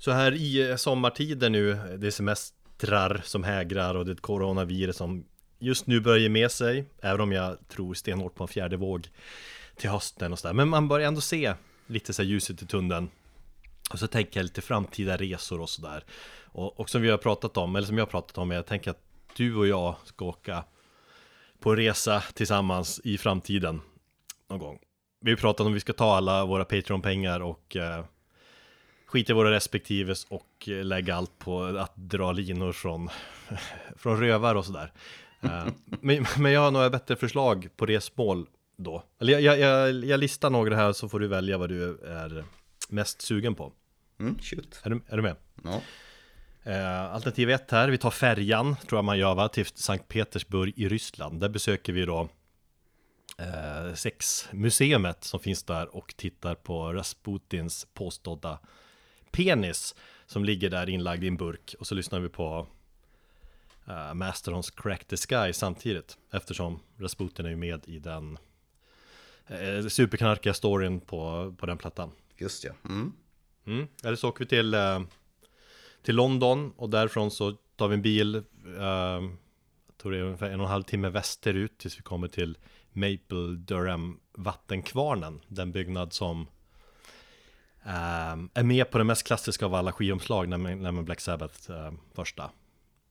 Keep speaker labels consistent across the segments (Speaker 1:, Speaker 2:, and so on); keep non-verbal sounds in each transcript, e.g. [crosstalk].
Speaker 1: Så här i eh, sommartider nu, eh, det är semestrar som hägrar och det är ett coronavirus som just nu börjar ge med sig, även om jag tror stenhårt på en fjärde våg till hösten och sådär. Men man börjar ändå se lite så här ljuset i tunneln. Och så tänker jag lite framtida resor och sådär. Och, och som vi har pratat om, eller som jag har pratat om, jag tänker att du och jag ska åka på en resa tillsammans i framtiden någon gång. Vi har pratat om att vi ska ta alla våra Patreon-pengar och eh, skita i våra respektives och eh, lägga allt på att dra linor från, [laughs] från rövar och sådär. Eh, [laughs] men, men jag har några bättre förslag på resmål då. Eller jag, jag, jag, listar några här så får du välja vad du är mest sugen på.
Speaker 2: Mm, shoot.
Speaker 1: Är du, är du med?
Speaker 2: Ja.
Speaker 1: Eh, alternativ ett här, vi tar färjan, tror jag man gör va, till Sankt Petersburg i Ryssland. Där besöker vi då eh, sexmuseumet som finns där och tittar på Rasputins påstådda penis som ligger där inlagd i en burk. Och så lyssnar vi på uh, Masterons Crack the Sky samtidigt. Eftersom Rasputin är ju med i den uh, superknarkiga storyn på, på den plattan.
Speaker 2: Just ja. Mm.
Speaker 1: Mm. Eller så åker vi till, uh, till London och därifrån så tar vi en bil, uh, jag tror det är ungefär en och en halv timme västerut tills vi kommer till Maple Durham vattenkvarnen. Den byggnad som um, är med på den mest klassiska av alla skivomslag, nämligen Black Sabbath uh, första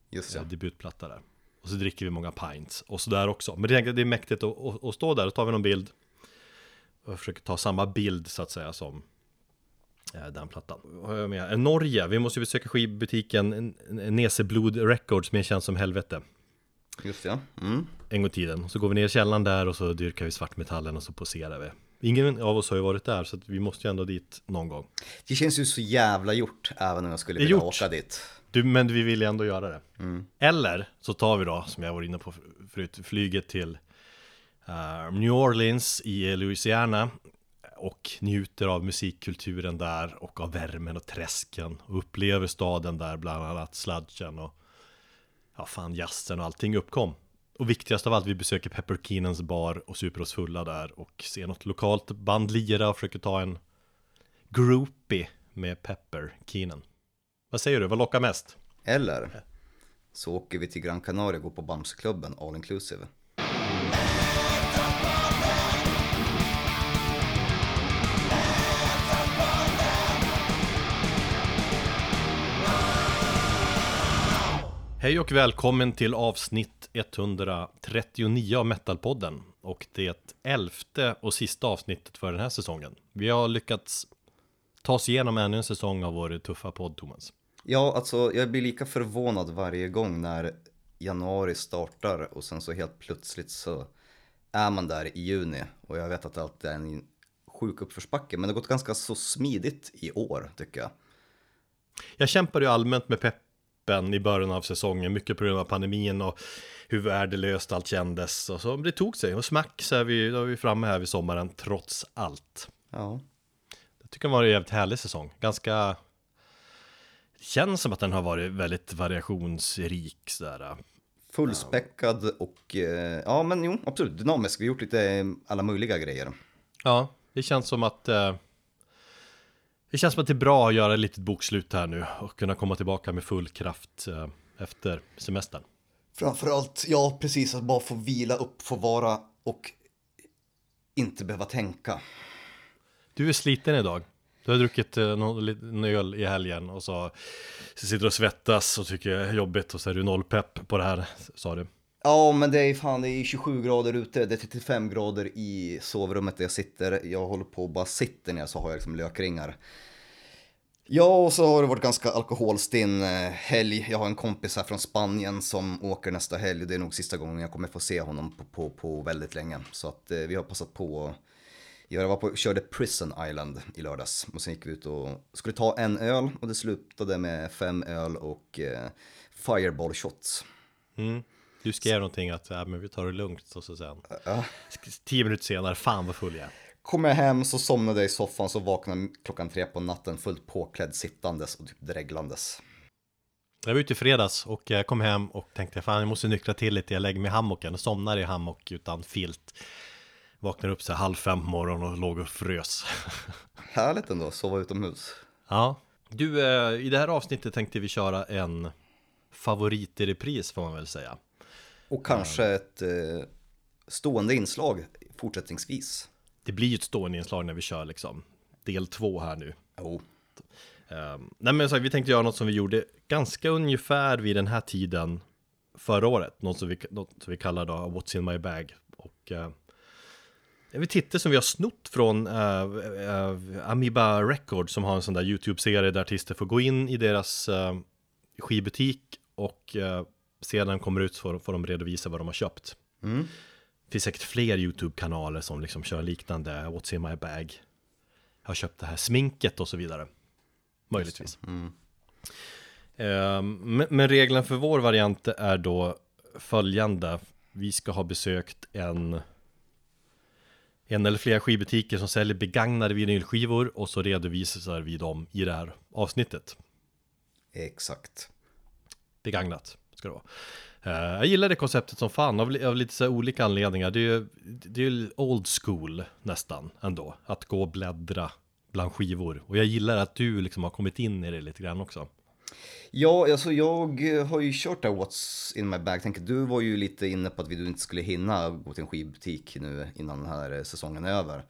Speaker 2: Just ja.
Speaker 1: debutplatta där. Och så dricker vi många pints och sådär också. Men det är, det är mäktigt att, att, att stå där, och tar vi någon bild och försöker ta samma bild så att säga som eh, den plattan. Vad har jag med? Norge, vi måste ju besöka skivbutiken Neseblod Records med känns som helvete.
Speaker 2: Just ja. Mm.
Speaker 1: En gång i tiden. Så går vi ner i källaren där och så dyrkar vi svartmetallen och så poserar vi. Ingen av oss har ju varit där så vi måste ju ändå dit någon gång.
Speaker 2: Det känns ju så jävla gjort även om jag skulle vilja
Speaker 1: gjort.
Speaker 2: åka dit.
Speaker 1: Du, men vi vill ju ändå göra det.
Speaker 2: Mm.
Speaker 1: Eller så tar vi då, som jag var inne på förut, flyget till uh, New Orleans i Louisiana och njuter av musikkulturen där och av värmen och träsken och upplever staden där, bland annat sludgen och ja, fan jazzen och allting uppkom. Och viktigast av allt, vi besöker Pepper Keenans bar och super oss fulla där och ser något lokalt band lira och försöker ta en groupie med Pepper Keenan. Vad säger du, vad lockar mest?
Speaker 2: Eller så åker vi till Gran Canaria och går på Bamseklubben all inclusive.
Speaker 1: Hej och välkommen till avsnitt 139 av Metalpodden och det elfte och sista avsnittet för den här säsongen. Vi har lyckats ta oss igenom ännu en säsong av vår tuffa podd, Thomas.
Speaker 2: Ja, alltså jag blir lika förvånad varje gång när januari startar och sen så helt plötsligt så är man där i juni och jag vet att alltid är en sjuk uppförsbacke men det har gått ganska så smidigt i år tycker jag.
Speaker 1: Jag kämpade ju allmänt med peppen i början av säsongen, mycket på grund av pandemin och hur värdelöst allt kändes och så det tog sig och smack så är vi, då är vi framme här vid sommaren trots allt.
Speaker 2: Ja.
Speaker 1: Jag tycker det var en jävligt härlig säsong, ganska Känns som att den har varit väldigt variationsrik sådär.
Speaker 2: Fullspäckad och eh, ja men jo absolut dynamisk. Vi har gjort lite eh, alla möjliga grejer.
Speaker 1: Ja, det känns som att eh, Det känns som att det är bra att göra ett litet bokslut här nu och kunna komma tillbaka med full kraft eh, efter semestern.
Speaker 2: Framförallt, ja precis, att bara få vila upp, få vara och inte behöva tänka.
Speaker 1: Du är sliten idag. Du har druckit eh, någon öl i helgen och så, sitter du och svettas och tycker det är jobbigt och så är du noll pepp på det här, sa du.
Speaker 2: Ja, men det är fan, det är 27 grader ute, det är 35 grader i sovrummet där jag sitter. Jag håller på och bara sitter ner så har jag liksom lökringar. Ja, och så har det varit ganska alkoholstinn eh, helg. Jag har en kompis här från Spanien som åker nästa helg. Det är nog sista gången jag kommer få se honom på, på, på väldigt länge. Så att eh, vi har passat på att jag var på, körde Prison Island i lördags och sen gick vi ut och skulle ta en öl och det slutade med fem öl och eh, fireball shots.
Speaker 1: Mm. Du skrev så. någonting att ja, men vi tar det lugnt och så sen
Speaker 2: uh,
Speaker 1: tio minuter senare, fan vad full jag är.
Speaker 2: Kom jag hem så somnade jag i soffan så vaknade klockan tre på natten fullt påklädd sittandes och typ dreglandes.
Speaker 1: Jag var ute i fredags och jag kom hem och tänkte fan jag måste nyktra till lite, jag lägger mig i hammocken och somnar i hammock utan filt. Vaknade upp så halv fem på morgonen och låg och frös. [laughs]
Speaker 2: Härligt ändå, sova utomhus.
Speaker 1: Ja, Du, eh, i det här avsnittet tänkte vi köra en favorit i repris får man väl säga.
Speaker 2: Och kanske ett eh, stående inslag fortsättningsvis.
Speaker 1: Det blir ju ett stående inslag när vi kör liksom del två här nu.
Speaker 2: Jo.
Speaker 1: Um, nej men så, vi tänkte göra något som vi gjorde ganska ungefär vid den här tiden förra året. Något som vi, något som vi kallar då What's in my bag. Och uh, det är som vi har snott från uh, uh, Amoeba Records som har en sån där YouTube-serie där artister får gå in i deras uh, skivbutik och sedan kommer ut får, får de redovisa vad de har köpt.
Speaker 2: Mm.
Speaker 1: Det finns säkert fler YouTube-kanaler som liksom kör liknande What's in my bag. Jag har köpt det här sminket och så vidare. Möjligtvis.
Speaker 2: Mm.
Speaker 1: Um, men, men reglerna för vår variant är då följande. Vi ska ha besökt en en eller flera skivbutiker som säljer begagnade vinylskivor och så redovisar vi dem i det här avsnittet.
Speaker 2: Exakt.
Speaker 1: Begagnat ska det vara. Eh, jag gillar det konceptet som fan av, av lite så olika anledningar. Det är ju det är old school nästan ändå. Att gå och bläddra bland skivor. Och jag gillar att du liksom har kommit in i det lite grann också.
Speaker 2: Ja, alltså jag har ju kört där What's in my bag. Tänk, du var ju lite inne på att vi inte skulle hinna gå till en skivbutik nu innan den här eh, säsongen är över.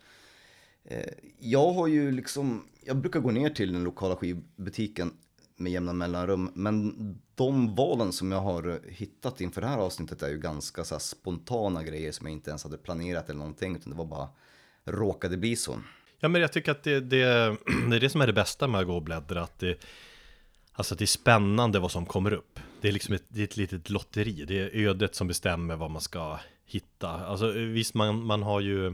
Speaker 2: Eh, jag har ju liksom, jag brukar gå ner till den lokala skivbutiken med jämna mellanrum, men de valen som jag har hittat inför det här avsnittet är ju ganska så spontana grejer som jag inte ens hade planerat eller någonting, utan det var bara råkade bli så.
Speaker 1: Ja, men jag tycker att det, det, [clears throat] det är det som är det bästa med att gå och bläddra, att det, Alltså det är spännande vad som kommer upp. Det är liksom ett, det är ett litet lotteri. Det är ödet som bestämmer vad man ska hitta. Alltså visst, man, man har ju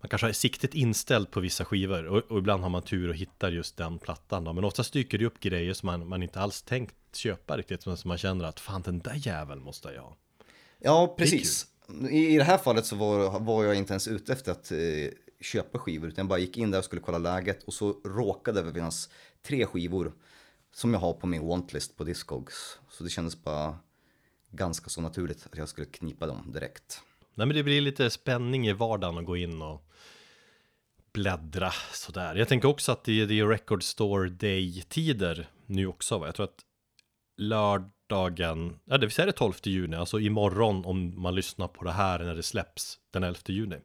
Speaker 1: man kanske har siktet inställt på vissa skivor och, och ibland har man tur och hittar just den plattan då. Men oftast dyker det upp grejer som man, man inte alls tänkt köpa riktigt. Men som man känner att fan den där jäveln måste jag ha.
Speaker 2: Ja, precis. I, I det här fallet så var, var jag inte ens ute efter att eh, köpa skivor. Utan jag bara gick in där och skulle kolla läget. Och så råkade det finnas tre skivor som jag har på min wantlist på Discogs. Så det kändes bara ganska så naturligt att jag skulle knipa dem direkt.
Speaker 1: Nej men det blir lite spänning i vardagen att gå in och bläddra sådär. Jag tänker också att det det är Record Store Day-tider nu också. Va? Jag tror att lördagen, ja det är det 12 juni, alltså imorgon om man lyssnar på det här när det släpps den 11 juni.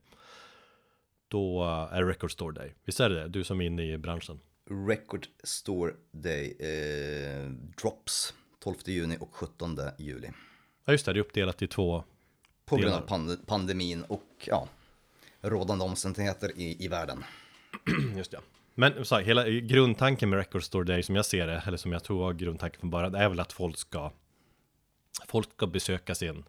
Speaker 1: Då är Record Store Day. Visst är det det? Du som är inne i branschen.
Speaker 2: Record Store Day eh, drops 12 juni och 17 juli.
Speaker 1: Ja just det, det är uppdelat i två
Speaker 2: På grund av pand pandemin och ja, rådande omständigheter i, i världen. [clears throat]
Speaker 1: just det. Men så här, hela grundtanken med Record Store Day som jag ser det, eller som jag tror var grundtanken från början, är väl att folk ska folk ska besöka sin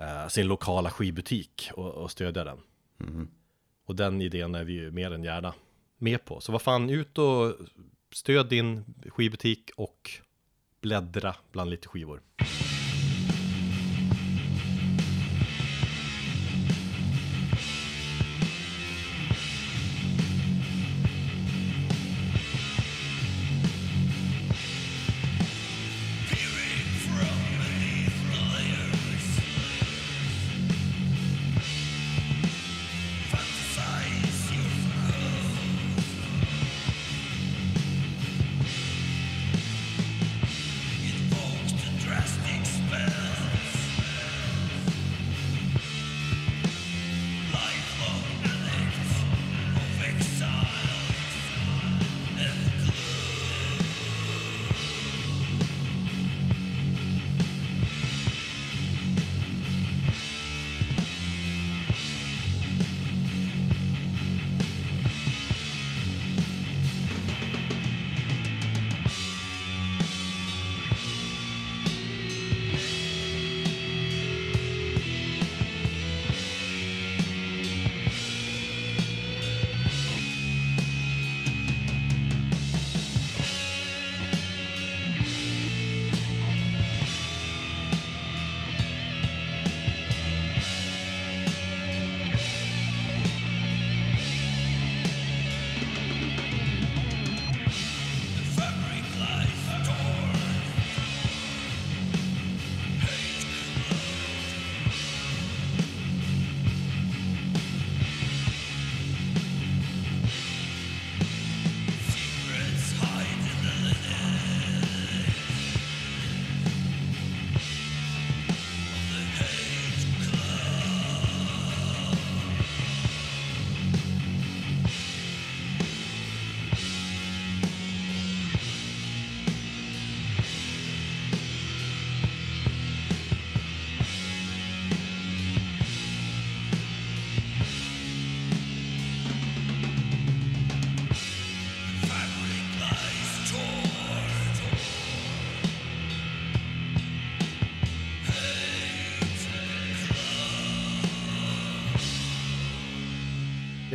Speaker 1: uh, sin lokala skivbutik och, och stödja den.
Speaker 2: Mm.
Speaker 1: Och den idén är vi ju mer än gärna med på. Så vad fan, ut och stöd din skivbutik och bläddra bland lite skivor.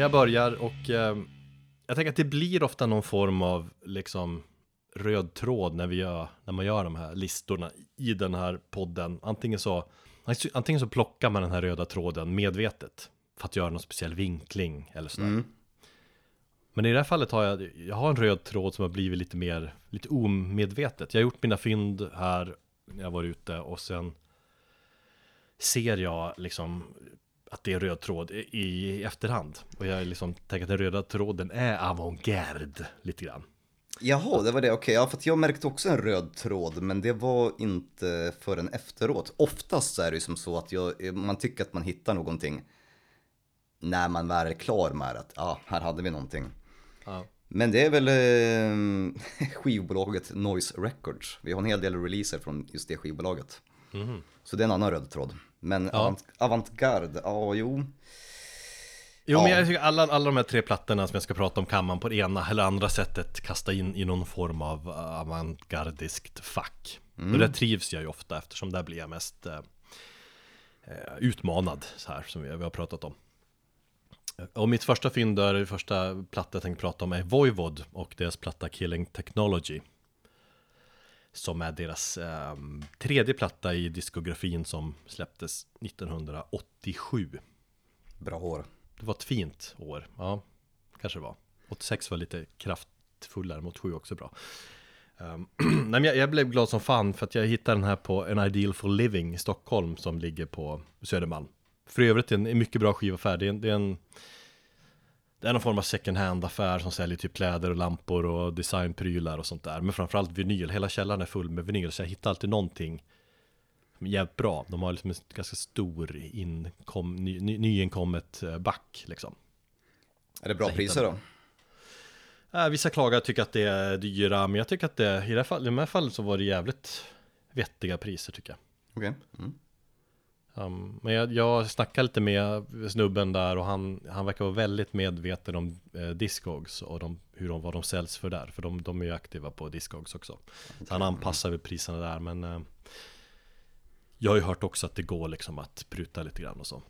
Speaker 1: Jag börjar och eh, jag tänker att det blir ofta någon form av liksom röd tråd när vi gör, när man gör de här listorna i den här podden. Antingen så, antingen så plockar man den här röda tråden medvetet för att göra någon speciell vinkling eller sådär. Mm. Men i det här fallet har jag, jag har en röd tråd som har blivit lite mer, lite omedvetet. Jag har gjort mina fynd här när jag var ute och sen ser jag liksom att det är röd tråd i efterhand. Och jag liksom tänker att den röda tråden är avantgarde lite grann.
Speaker 2: Jaha, det var det. Okej, okay, ja, för jag märkte också en röd tråd, men det var inte förrän efteråt. Oftast är det ju som så att jag, man tycker att man hittar någonting när man väl är klar med att, ja, ah, här hade vi någonting. Ja. Men det är väl eh, [laughs] skivbolaget Noise Records. Vi har en hel del releaser från just det skivbolaget. Mm. Så det är en annan röd tråd. Men ja. avant, avantgarde, ja jo.
Speaker 1: Jo ja. men jag tycker alla, alla de här tre plattorna som jag ska prata om kan man på det ena eller andra sättet kasta in i någon form av avantgardiskt fack. Mm. Och det trivs jag ju ofta eftersom där blir jag mest eh, eh utmanad så här som vi, vi har pratat om. Och mitt första fynd där, första platta jag tänkte prata om är Voivod och deras platta Killing Technology. Som är deras eh, tredje platta i diskografin som släpptes 1987.
Speaker 2: Bra år.
Speaker 1: Det var ett fint år, ja, kanske det var. 86 var lite kraftfullare, mot 7 också bra. Um, [clears throat] nej, jag, jag, blev glad som fan för att jag hittade den här på En Ideal for Living i Stockholm som ligger på Södermalm. För övrigt en, en mycket bra skivaffär. Det är en, det är en det är någon form av second hand affär som säljer typ kläder och lampor och designprylar och sånt där. Men framförallt vinyl, hela källaren är full med vinyl så jag hittar alltid någonting jävligt bra. De har liksom en ganska stor inkom, ny, ny, nyinkommet eh, back liksom.
Speaker 2: Är det bra priser då?
Speaker 1: Äh, vissa klagar tycker att det är dyra, men jag tycker att det, i det här, i det här fallet så var det jävligt vettiga priser tycker jag.
Speaker 2: Okej. Okay. Mm.
Speaker 1: Um, men jag, jag snackade lite med snubben där och han, han verkar vara väldigt medveten om eh, Discogs och de, hur de, vad de säljs för där. För de, de är ju aktiva på Discogs också. Så han anpassar väl priserna där men eh, Jag har ju hört också att det går liksom att pruta lite grann och så.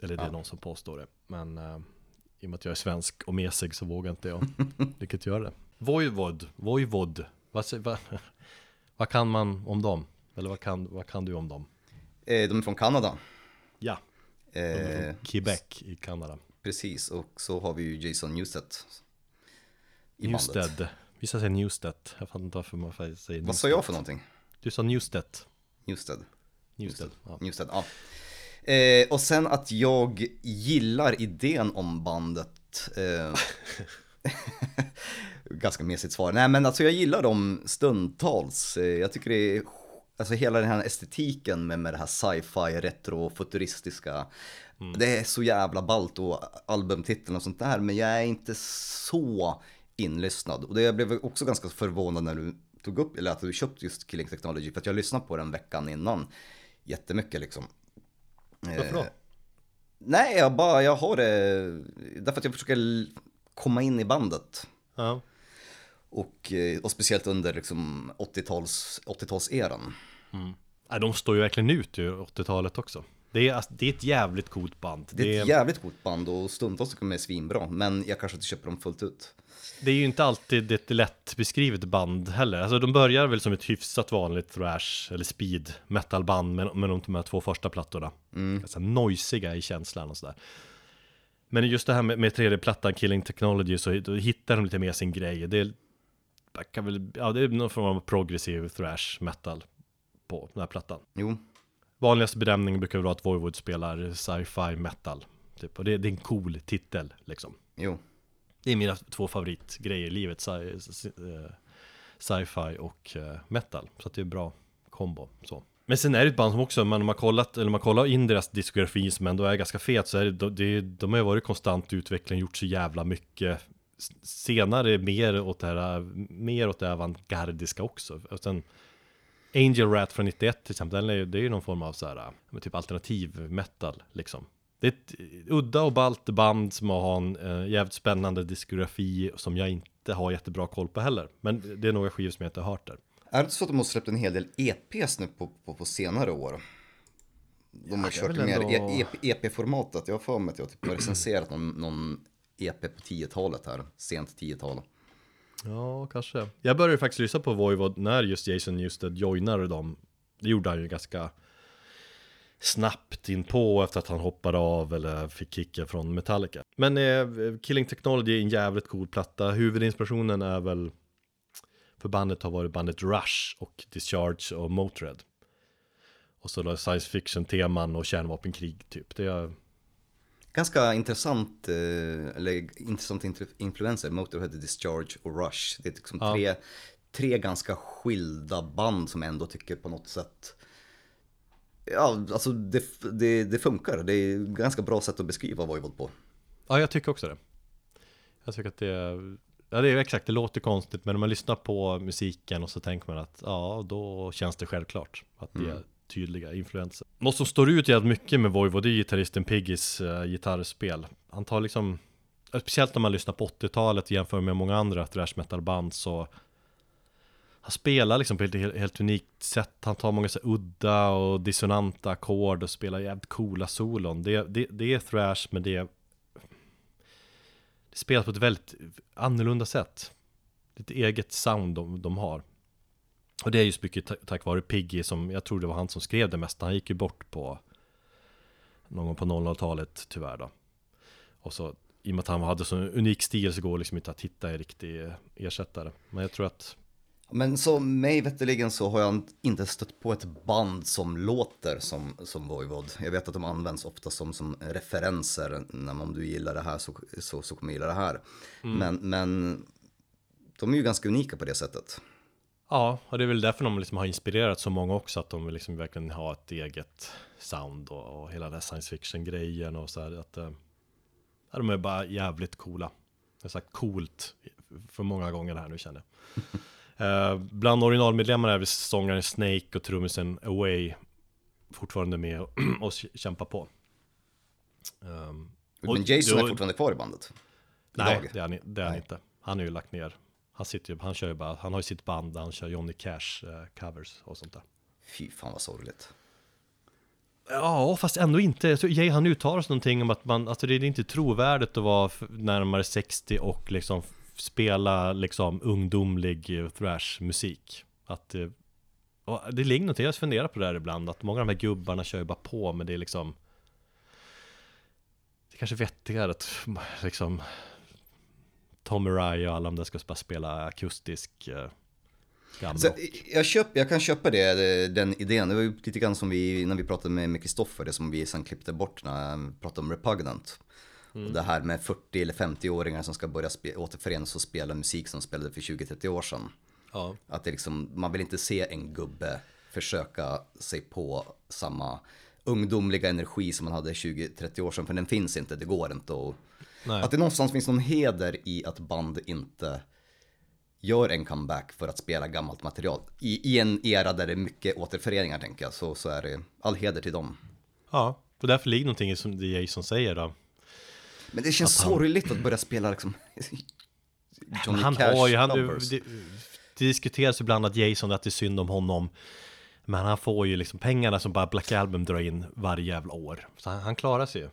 Speaker 1: Eller det är ja. någon som påstår det. Men eh, i och med att jag är svensk och mesig så vågar inte jag [laughs] riktigt göra det. Voivod, Voivod, vad, vad, [laughs] vad kan man om dem? Eller vad kan, vad kan du om dem?
Speaker 2: Eh, de är från Kanada.
Speaker 1: Ja, de är från Quebec i Kanada.
Speaker 2: Precis, och så har vi ju Jason Newsted.
Speaker 1: I Newsted. Bandet. Vissa säger Newsted. Jag fattar inte varför man säger Newsted.
Speaker 2: Vad sa jag för någonting?
Speaker 1: Du sa Newsted.
Speaker 2: Newsted.
Speaker 1: Newsted, ja.
Speaker 2: Newsted, ja. Eh, och sen att jag gillar idén om bandet. Eh, [laughs] ganska mesigt svar. Nej men alltså jag gillar dem stundtals. Eh, jag tycker det är Alltså hela den här estetiken med, med det här sci-fi, retrofuturistiska. Mm. Det är så jävla ballt och albumtiteln och sånt där. Men jag är inte så inlyssnad. Och det jag blev också ganska förvånad när du tog upp, eller att du köpte just Killing Technology. För att jag lyssnade på den veckan innan. Jättemycket liksom.
Speaker 1: Varför då? Eh,
Speaker 2: nej, jag bara, jag har det. Därför att jag försöker komma in i bandet.
Speaker 1: Ja.
Speaker 2: Och, eh, och speciellt under liksom 80-tals, 80-talseran.
Speaker 1: Mm. Ja, de står ju verkligen ut ur 80-talet också. Det är, alltså, det är ett jävligt coolt band.
Speaker 2: Det är ett det... jävligt coolt band och stundtals kommer det svinbra. Men jag kanske inte köper dem fullt ut.
Speaker 1: Det är ju inte alltid ett lätt beskrivet band heller. Alltså de börjar väl som ett hyfsat vanligt thrash eller speed metalband med, med de här två första plattorna. Mm. Alltså noisiga i känslan och sådär. Men just det här med, med tredje plattan, Killing Technology, så hittar de lite mer sin grej. Det, kan väl, ja det är någon form av progressiv thrash metal på den här plattan.
Speaker 2: Jo.
Speaker 1: Vanligaste benämningen brukar vara att Voivod spelar sci-fi metal. Typ. Och det, det, är en cool titel liksom.
Speaker 2: Jo.
Speaker 1: Det är mina två favoritgrejer i livet, eh, sci-fi och eh, metal. Så att det är en bra kombo. Så. Men sen är det ett band som också, man har kollat, eller man kollar in deras diskografi som ändå är ganska fet, så är det, det, de har ju varit konstant utveckling, gjort så jävla mycket senare mer åt det här, mer åt det avantgardiska också. Och sen Angel Rat från 91 till exempel, det är ju någon form av så här, typ alternativ metal liksom. Det är ett udda och balt band som har en uh, jävligt spännande diskografi som jag inte har jättebra koll på heller. Men det är några skivor som jag inte har hört där.
Speaker 2: Är det inte så att de har släppt en hel del EPs nu på, på, på senare år? De har ja, kört mer EP-formatet. E jag har för mig att jag typ har recenserat någon, någon EP på 10-talet här, sent 10-tal.
Speaker 1: Ja, kanske. Jag började faktiskt lyssna på Voivod när just Jason Newsted joinade dem. Det gjorde han ju ganska snabbt in på efter att han hoppade av eller fick kicken från Metallica. Men eh, Killing Technology är en jävligt cool platta. Huvudinspirationen är väl för bandet har varit bandet Rush och Discharge och Motörhead. Och så då science fiction teman och kärnvapenkrig typ. Det är
Speaker 2: Ganska intressant, eh, eller intressant influenser, Motorhead, Discharge och Rush. Det är liksom
Speaker 1: Ja.
Speaker 2: tre, tre ganska skilda band som ändå tycker på något sätt Ja, alltså det, det, det funkar. Det är ganska bra sätt att beskriva Voivod på.
Speaker 1: Ja, jag tycker också det. Jag tycker att det är, ja det är exakt, det låter konstigt, men om man lyssnar på musiken och så tänker man att ja, då känns det självklart att det är tydliga influenser. Något som står ut jävligt mycket med Voivo, det är gitarristen Piggys uh, gitarrspel. Han tar liksom, speciellt när man lyssnar på 80-talet jämför med många andra thrash metal band så han spelar liksom på ett helt, helt unikt sätt. Han tar många så udda och dissonanta ackord och spelar jävligt coola solon. Det, det, det är thrash men det är det spelas på ett väldigt annorlunda sätt. Det är ett eget sound de, de har. Och det är just mycket ta- tack vare Piggy som, jag tror det var han som skrev det mesta. Han gick ju bort på någon gång på 00-talet tyvärr då. Och så i och med att han hade så unik stil så går det liksom inte att hitta en riktig ersättare. Men jag tror att
Speaker 2: Men så mig veterligen så har jag inte stött på ett band som låter som, som Voivod. Jag vet att de används ofta som, som referenser. När man, om du gillar det här så, så, så kommer jag gilla det här. Men, men de är ju ganska unika på det sättet.
Speaker 1: Ja, och det är väl därför de liksom har inspirerat så många också, att de liksom verkligen har ett eget sound och, och hela den science fiction-grejen och så här, att ja, de är bara jävligt coola. Jag har sagt coolt för många gånger här nu känner jag. [laughs] eh, bland originalmedlemmarna är väl sångaren Snake och trummisen Away fortfarande med och, [clears throat] och kämpar på. Um,
Speaker 2: Men Jason är fortfarande kvar i bandet.
Speaker 1: Nej,
Speaker 2: idag.
Speaker 1: det är han, det är han inte. Han är ju lagt ner. Han sitter ju, han kör ju bara, han har ju sitt band där han kör Johnny Cash eh, covers och sånt där.
Speaker 2: Fy fan vad sorgligt.
Speaker 1: Ja, fast ändå inte. Så Jay han uttalar sig någonting om att man, alltså det är inte trovärdigt att vara närmare 60 och liksom spela liksom ungdomlig eh, thrash-musik. Att eh, och det ligger någonting, jag funderar på det här ibland, att många av de här gubbarna kör ju bara på, men det är liksom Det är kanske vettigare att [laughs] liksom Tom Araya och alla de där ska bara spela akustisk eh,
Speaker 2: Så,
Speaker 1: rock.
Speaker 2: jag, köp, jag kan köpa det, det- den idén. Det var ju lite grann som vi, när vi pratade med Kristoffer, det som vi sen klippte bort när vi pratade om Repugnant. Och det här med 40 eller 50-åringar som ska börja spe, återförenas och spela musik som spelade för 20-30 år sedan.
Speaker 1: Ja.
Speaker 2: Att det liksom, man vill inte se en gubbe försöka sig på samma ungdomliga energi som man hade 20-30 år sedan, för den finns inte, det går inte. Och
Speaker 1: Nej.
Speaker 2: att det någonstans finns någon heder i att band inte gör en comeback för att spela gammalt material. I, i en era där det är mycket återföreningar tänker jag, så, så är det all heder till dem.
Speaker 1: Ja, och därför ligger någonting i som det Jason säger då.
Speaker 2: Men det känns sorgligt att börja spela liksom [laughs] Johnny
Speaker 1: han
Speaker 2: Cash
Speaker 1: har ju, han,
Speaker 2: covers.
Speaker 1: det, det diskuteras ibland att Jason, att det är synd om honom. Men han får ju liksom pengarna som bara Black Album drar in varje jävla år. Så han, han klarar sig ju.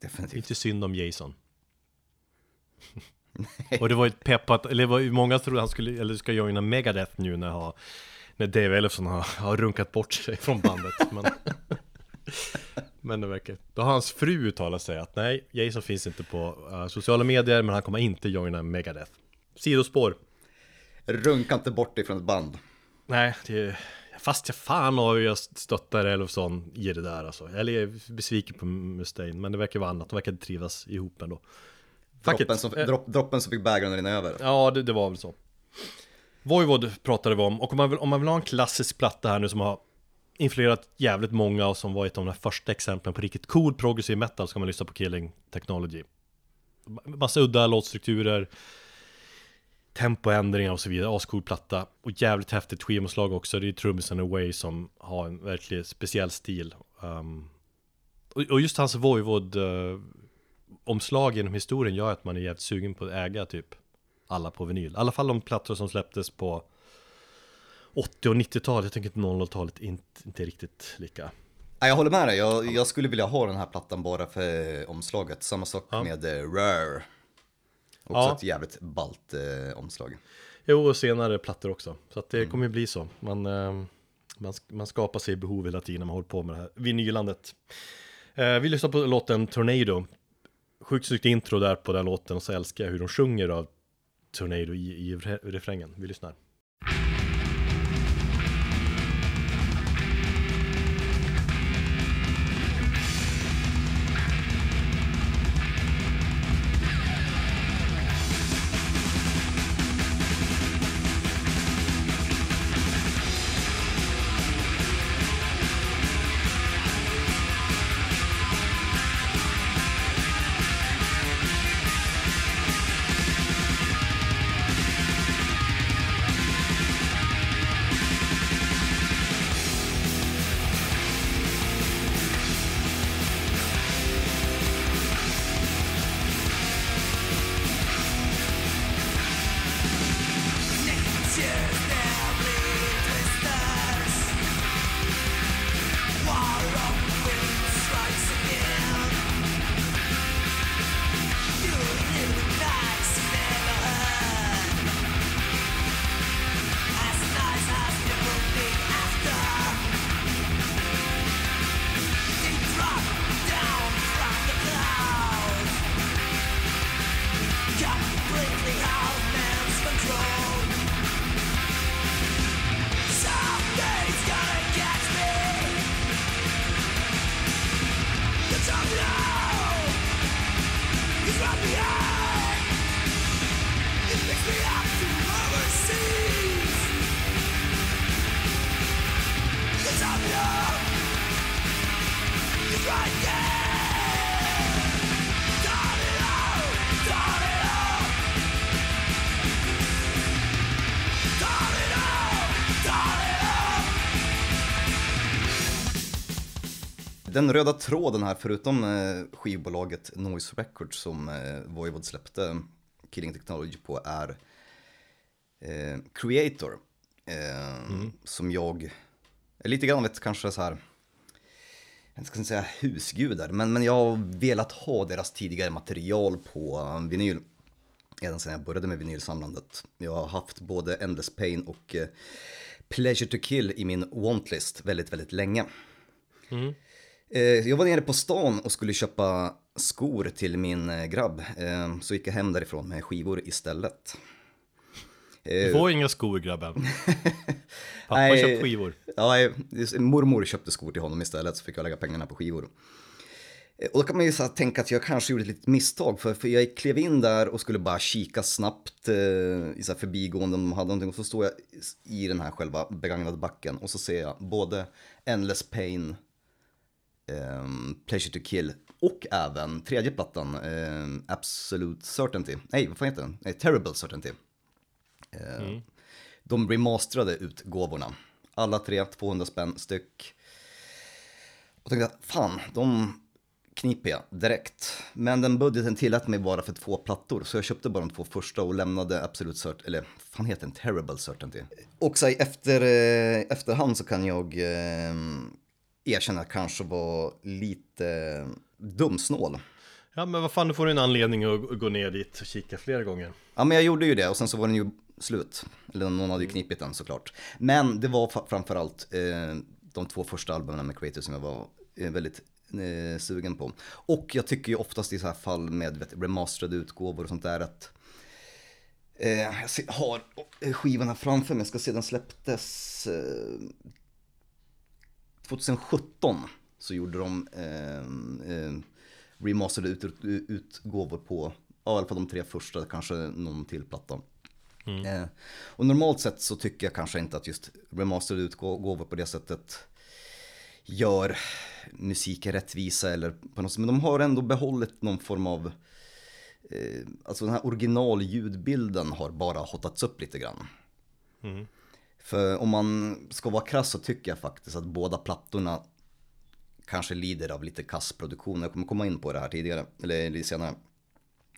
Speaker 1: Det är
Speaker 2: Definitivt.
Speaker 1: inte synd om Jason. Och det var ju peppat, eller det var ju många trodde han skulle, eller ska joina Megadeth nu när, har, när Dave Ellefson har, har runkat bort sig från bandet. Men, men det verkar, då har hans fru uttalat sig att nej, Jason finns inte på eh, sociala medier, men han kommer inte joina Megadeth. Sidospår.
Speaker 2: Runka inte bort ifrån ett band.
Speaker 1: Nej, det, fast jag fan har jag stöttar Elofsson i det där alltså. Eller jag är besviken på Mustaine, men det verkar vara annat. De verkar trivas ihop ändå.
Speaker 2: Droppen som,
Speaker 1: Eh,
Speaker 2: dropp, droppen som fick bägaren att rinna över.
Speaker 1: Ja, det, det var väl så. Voivod pratade vi om, och om man, vill, om man vill ha en klassisk platta här nu som har influerat jävligt många och som var ett av de här första exemplen på riktigt cool progressive metal så kan man lyssna på Killing Technology. Massa udda låtstrukturer, tempoändringar och så vidare, ascool platta och jävligt häftigt skivomslag också. Det är trummisen Away som har en verkligen speciell stil. Um, och, och just hans Voivod uh, omslag genom historien gör att man är jävligt sugen på att äga typ alla på vinyl. I alla fall de plattor som släpptes på 80 och 90-talet. Jag tänker att 00-talet inte, inte riktigt lika.
Speaker 2: Ja, jag håller med dig, jag, jag skulle vilja ha den här plattan bara för omslaget. Samma sak
Speaker 1: Ja.
Speaker 2: med eh, Rare. Också
Speaker 1: Ja.
Speaker 2: ett jävligt ballt eh, omslag.
Speaker 1: Jo, och senare plattor också. Så att det
Speaker 2: Mm.
Speaker 1: kommer ju bli så. Man, eh, man, man skapar sig behov hela tiden när man håller på med det här vinylandet. Eh, vi lyssnar på låten Tornado. Sjukt snyggt intro där på den låten och så älskar jag hur de sjunger av Tornado i, i refrängen. Vi lyssnar.
Speaker 2: Den röda tråden här, förutom eh, skivbolaget Noise Records som eh, Voivod släppte Killing Technology på, är eh, Creator. Eh, Som jag, lite grann vet kanske så här, jag ska inte säga husgudar, men, men jag har velat ha deras tidigare material på vinyl. Ända sedan jag började med vinylsamlandet. Jag har haft både Endless Pain och Pleasure to Kill i min wantlist väldigt, väldigt länge. Eh, Jag var nere på stan och skulle köpa skor till min eh, grabb. Eh, Så gick jag hem därifrån med skivor istället.
Speaker 1: Du
Speaker 2: Eh,
Speaker 1: får inga skor grabben. [laughs] Pappa
Speaker 2: Nej.
Speaker 1: köpt skivor.
Speaker 2: Ja, eh, mormor köpte skor till honom istället så fick jag lägga pengarna på skivor. Eh, Och då kan man ju så tänka att jag kanske gjorde ett litet misstag för, för jag klev in där och skulle bara kika snabbt eh, i så här förbigående om de hade någonting och så står jag i den här själva begagnade backen och så ser jag både Endless Pain, ehm, Pleasure to Kill och även tredje plattan, ehm, Absolute Certainty, nej vad fan heter den? Nej, Terrible Certainty. Eh, De remasterade utgåvorna. Alla tre, 200 spänn styck. Och tänkte, fan, de kniper jag direkt. Men den budgeten tillät mig bara för två plattor, så jag köpte bara de två första och lämnade Absolute Cert, eller fan heter den, Terrible Certainty. Och så i efter, eh, efterhand så kan jag erkänna kanske var lite dumsnål.
Speaker 1: Ja men vad fan, då får du en anledning att gå ner dit och kika flera gånger.
Speaker 2: Ja men jag gjorde ju det och sen så var den ju slut. Eller någon hade ju knipit den såklart. Men det var framförallt eh, de två första albumen med Creator som jag var eh, väldigt eh, sugen på. Och jag tycker ju oftast i så här fall med vet, remasterade utgåvor och sånt där att eh, jag har här framför mig, jag ska se den släpptes eh, 2017 så gjorde de eh, eh, remasterade ut, ut, utgåvor på, ja, i alla fall de tre första, kanske någon till platta. Eh, och normalt sett så tycker jag kanske inte att just remasterade utgåvor på det sättet gör musiken rättvisa eller på något sätt, men de har ändå behållit någon form av, eh, alltså den här originalljudbilden har bara hotats upp lite grann. För om man ska vara krass så tycker jag faktiskt att båda plattorna kanske lider av lite kassproduktion. Jag kommer komma in på det här tidigare, eller lite senare.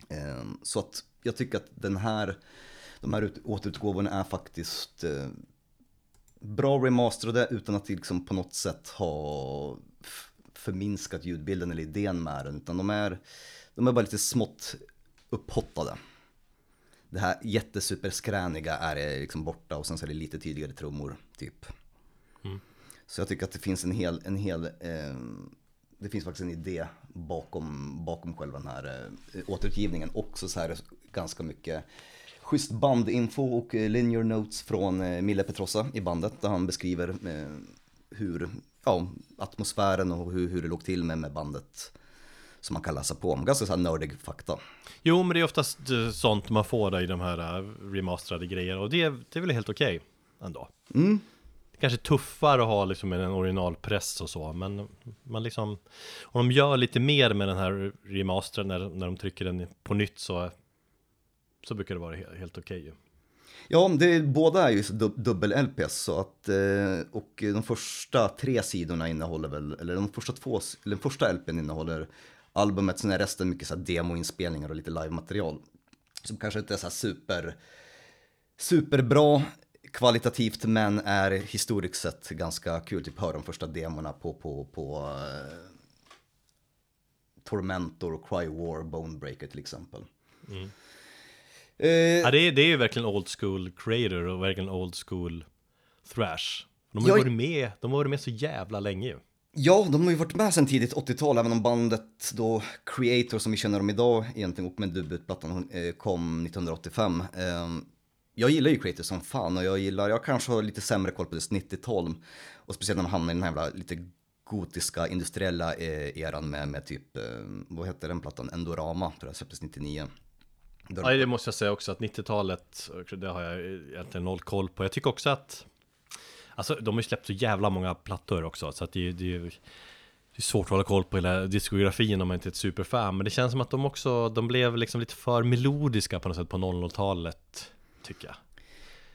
Speaker 2: Ehm, så att jag tycker att den här, de här återutgåvorna är faktiskt eh, bra remasterade utan att liksom på något sätt ha förminskat ljudbilden eller idén med den. Utan de är, de är bara lite smått upphottade. Det här jättesuperskräniga är liksom borta och sen så är det lite tydligare trummor, typ.
Speaker 1: Mm.
Speaker 2: Så jag tycker att det finns en hel, en hel eh, det finns faktiskt en idé bakom, bakom själva den här eh, återutgivningen. Också så här ganska mycket schysst bandinfo och eh, linear notes från eh, Mille Petrossa i bandet där han beskriver eh, hur, ja, atmosfären och hur, hur det låg till med, med bandet som man kan läsa på om. Ganska så här nördig fakta.
Speaker 1: Jo, men det är oftast eh, sånt man får då i de här eh, remasterade grejer och det, det är väl helt okej ändå.
Speaker 2: Mm.
Speaker 1: Det kanske är tuffare att ha liksom en originalpress och så, men man liksom om de gör lite mer med den här remastern när, när de trycker den på nytt så så brukar det vara helt, okej ju.
Speaker 2: Ja, det, båda är ju dub- dubbel-LPs så att, eh, och de första tre sidorna innehåller väl, eller de första två, eller den första LPn innehåller albumet, sen är resten mycket så här demoinspelningar och lite live-material. Som kanske inte är så här super, superbra kvalitativt men är historiskt sett ganska kul. Typ hör de första demorna på, på, på uh, Tormentor och Cry War, Bonebreaker till exempel.
Speaker 1: Mm.
Speaker 2: Eh,
Speaker 1: Ja, det är, det är ju verkligen old school creator och verkligen old school thrash. De har
Speaker 2: Jag-
Speaker 1: varit med, de har varit med så jävla länge ju.
Speaker 2: Ja, de har ju varit med sedan tidigt 80-tal, även om bandet då Creator som vi känner dem idag egentligen och med debutplattan eh, kom 1985. Ehm, jag gillar ju Creator som fan och jag gillar, jag kanske har lite sämre koll på dess 90-tal och speciellt när man hamnar i den här jävla lite gotiska industriella eh, eran med, med typ, eh, vad heter den plattan, Endorama, tror jag släpptes 99.
Speaker 1: Nej, det måste jag säga också att 90-talet, det har jag egentligen noll koll på. Jag tycker också att, alltså de har ju släppt så jävla många plattor också, så att det, är- det, det är svårt att hålla koll på hela diskografin om man inte är ett superfan. Men det känns som att de också, de blev liksom lite för melodiska på något sätt på 00-talet, tycker jag.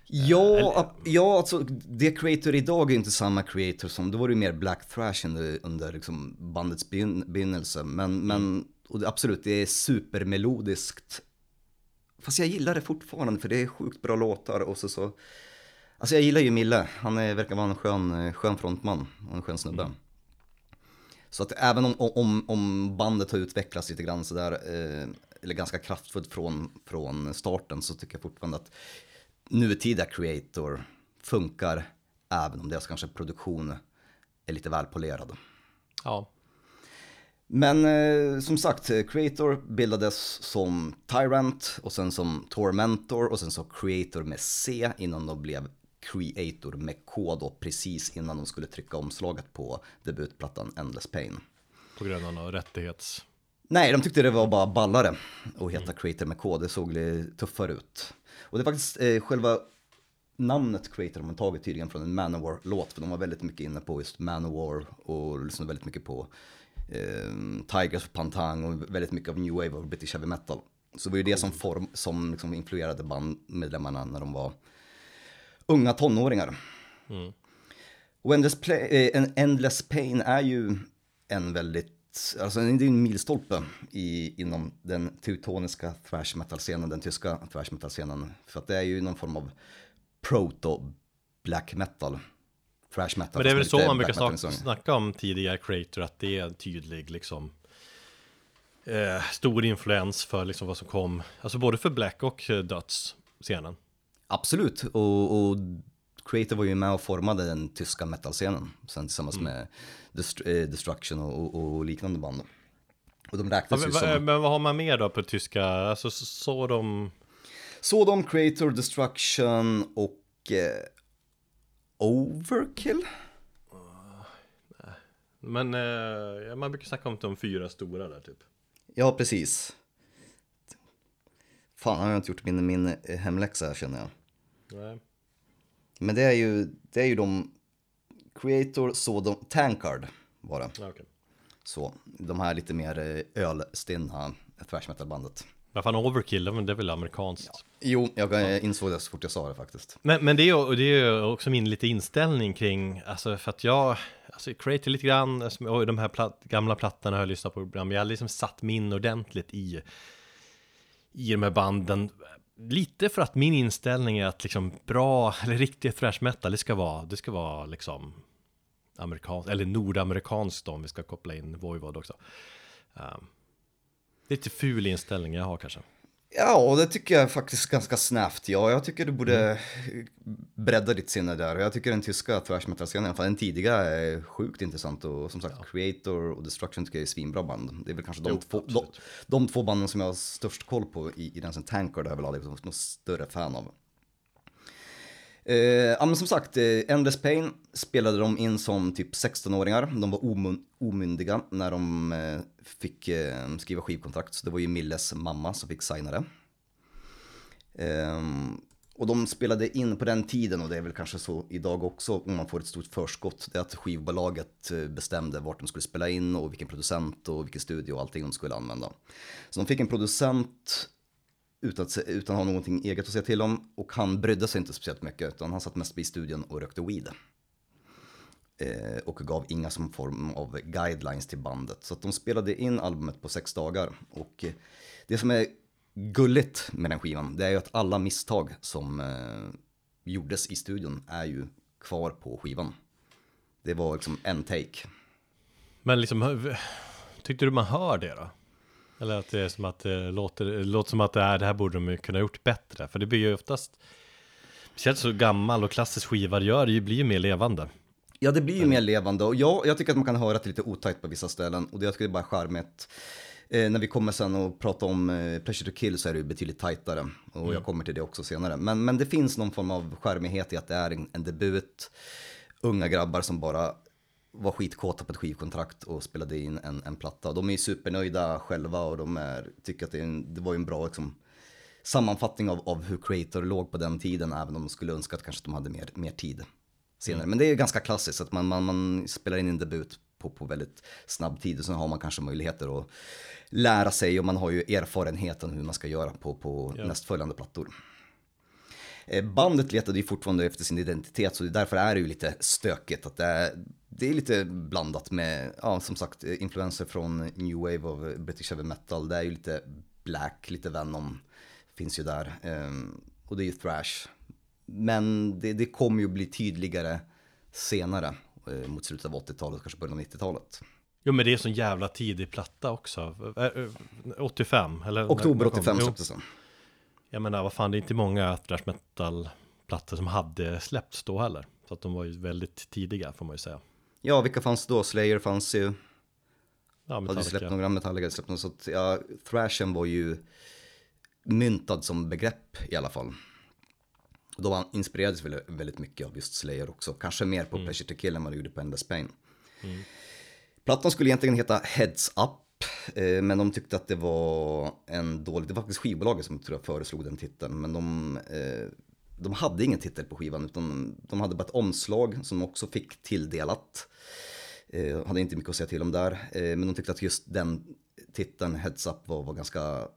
Speaker 2: Ja,
Speaker 1: eller-
Speaker 2: ab- ja, alltså det Creator idag är inte samma Creator som, då var det ju mer Black Thrash under, under liksom bandets begyn- begynnelse. Men, men och det, absolut, det är supermelodiskt. Fast jag gillar det fortfarande för det är sjukt bra låtar och så så. Alltså jag gillar ju Mille, han är, verkar vara en skön, eh, skön frontman och en skön snubbe. Så att även om, om, om bandet har utvecklats lite grann sådär, eh, eller ganska kraftfullt från, från starten så tycker jag fortfarande att nutida creator funkar även om deras kanske produktion är lite väl polerad.
Speaker 1: Ja,
Speaker 2: Men eh, som sagt, Creator bildades som Tyrant och sen som Tormentor och sen så Creator med C innan de blev Creator med K då precis innan de skulle trycka omslaget på debutplattan Endless Pain.
Speaker 1: på grund av någon rättighets...
Speaker 2: Nej, de tyckte det var bara ballare att heta Creator med K, det såg lite tuffare ut. Och det är faktiskt eh, själva namnet Creator har man tagit tydligen från en Manowar-låt, för de var väldigt mycket inne på just Manowar och lyssnade väldigt mycket på eh, Tigers och Pantang och väldigt mycket av New Wave och British Heavy Metal. Så det var ju det som, form, som liksom influerade bandmedlemmarna när de var unga tonåringar.
Speaker 1: Mm.
Speaker 2: Och Endless, Play, eh, en Endless Pain är ju en väldigt, alltså det är en milstolpe i, inom den teutoniska thrash metal-scenen, den tyska thrash metal-scenen. För att det är ju någon form av proto black metal. Thrash metal.
Speaker 1: Men det är väl så man brukar snacka, snacka om tidigare creator, att det är en tydlig liksom eh, stor influens för liksom vad som kom, alltså både för black och eh, döds-scenen.
Speaker 2: Absolut, och, och Creator var ju med och formade den tyska metal-scenen. Sen tillsammans
Speaker 1: Mm.
Speaker 2: med Dest- eh, Destruction och, och, liknande band. Och de räknas
Speaker 1: men,
Speaker 2: ju som...
Speaker 1: men vad har man mer då på tyska? Alltså så- så de...
Speaker 2: Creator, Destruction och eh, Overkill?
Speaker 1: Men eh, man brukar snacka om de fyra stora där typ.
Speaker 2: Ja, precis. Fan, har jag inte gjort min, min eh, hemläxa här, känner jag.
Speaker 1: Nej.
Speaker 2: Men det är ju, det är ju de Creator, Sodom, Tankard var det.
Speaker 1: Ja, okej.
Speaker 2: Så, de här lite mer eh, ölstinna thrash metal-bandet.
Speaker 1: Vad fan overkill, men det är väl amerikanskt.
Speaker 2: Jo, jag eh, insåg det så fort jag sa det faktiskt.
Speaker 1: Men, men det är det är också min lite inställning kring, alltså för att jag, alltså Creator lite grann, alltså, och de här platt, gamla plattorna har jag lyssnat på ibland, men jag har liksom satt mig in ordentligt i, i de här banden. Lite för att min inställning är att liksom bra, [laughs] eller riktig thrash metal, det ska vara, det ska vara liksom amerikanskt, eller nordamerikanskt om vi ska koppla in Voivod också. Um, lite ful inställning jag har kanske.
Speaker 2: Ja, det tycker jag faktiskt ganska snävt. Ja, jag tycker du borde bredda ditt sinne där. Jag tycker den tyska thrash i alla fall den tidiga, är sjukt intressant. Och som sagt, Creator och Destruction tycker jag är svinbra band. Det är väl kanske de,
Speaker 1: Jo,
Speaker 2: två, de, de två banden som jag har störst koll på i, i den sen Tankard har jag väl aldrig varit någon större fan av. Eh, ja, men som sagt, eh, Endless Pain spelade de in som typ 16-åringar. De var omyndiga när de eh, fick eh, skriva skivkontrakt. Så det var ju Milles mamma som fick signa det. Och de spelade in på den tiden, och det är väl kanske så idag också, om man får ett stort förskott, det är att skivbolaget bestämde vart de skulle spela in och vilken producent och vilken studio och allting de skulle använda. Så de fick en producent utan att, utan att ha någonting eget att säga till om och han brydde sig inte speciellt mycket utan han satt mest i studion och rökte weed. Eh, och gav inga som form av guidelines till bandet. Så att de spelade in albumet på sex dagar. Och eh, det som är gulligt med den skivan, det är ju att alla misstag som eh, gjordes i studion är ju kvar på skivan. Det var liksom en take.
Speaker 1: Men liksom, tyckte du man hör det då? Eller att det är som att det låter, det låter som att det, är, det här borde de kunna gjort bättre. För det blir ju oftast, speciellt så gammal och klassisk skiva gör, det ju- blir ju mer levande.
Speaker 2: Ja, det blir ju mer levande och ja, jag tycker att man kan höra att det är lite otajt på vissa ställen och det jag tycker är bara charmigt. Eh, när vi kommer sen och pratar om eh, Pleasure to Kill så är det ju betydligt tajtare och jag kommer till det också senare. Men, men det finns någon form av charmighet i att det är en, en debut. Unga grabbar som bara var skitkåta på ett skivkontrakt och spelade in en, en platta. De är supernöjda själva och de är, tycker att det, en, det var en bra liksom, sammanfattning av, av hur Creator låg på den tiden, även om de skulle önska att kanske de hade mer, mer tid senare. Men det är ganska klassiskt, att man, man, man spelar in en debut på, på väldigt snabb tid och sen har man kanske möjligheter att lära sig och man har ju erfarenheten hur man ska göra på, på
Speaker 1: Ja.
Speaker 2: nästföljande plattor. Eh, Bandet letade ju fortfarande efter sin identitet så därför är det ju lite stökigt. Att det, är, det är lite blandat med, ja som sagt, eh, influenser från New Wave of British Heavy Metal. Det är ju lite Black, lite Venom finns ju där. Ehm, Och det är ju thrash. Men det, det kommer ju bli tydligare senare, eh, mot slutet av 80-talet, kanske början av 90-talet.
Speaker 1: Jo men det är sån jävla tidig platta också. Eh, eh, 85 eller?
Speaker 2: Oktober
Speaker 1: när kom-
Speaker 2: 85
Speaker 1: Jo,
Speaker 2: släpptes den.
Speaker 1: Jag menar vad fan det är inte många thrash metal plattor som hade släppts då heller. Så att de var ju väldigt tidiga får man ju säga.
Speaker 2: Ja, vilka fanns då? Slayer fanns ju.
Speaker 1: Ja,
Speaker 2: hade ju släppt
Speaker 1: Metallica.
Speaker 2: några Metallica, hade släppt några, så att ja, thrashen var ju myntad som begrepp i alla fall. De inspirerades väldigt, väldigt mycket av just Slayer också, kanske mer på Pleasure to Kill än vad de gjorde på Endless Pain. Plattan skulle egentligen heta Heads Up, eh, men de tyckte att det var en dålig, det var faktiskt skivbolaget som tror jag föreslog den titeln, men de, eh, de hade ingen titel på skivan, utan de hade bara ett omslag som de också fick tilldelat. Eh, hade inte mycket att säga till om där, eh, men de tyckte att just den titeln, Heads Up, var, var ganska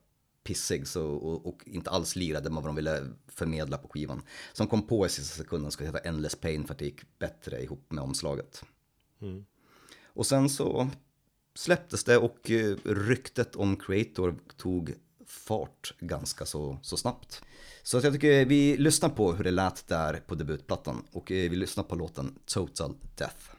Speaker 2: pissig så, och, och inte alls lirade med vad de ville förmedla på skivan. De kom på i sista sekunden skulle heta Endless Pain för att det gick bättre ihop med omslaget. Och sen så släpptes det och eh, ryktet om Creator tog fart ganska så, så snabbt. Så att jag tycker vi lyssnar på hur det lät där på debutplattan och eh, vi lyssnar på låten Total Death.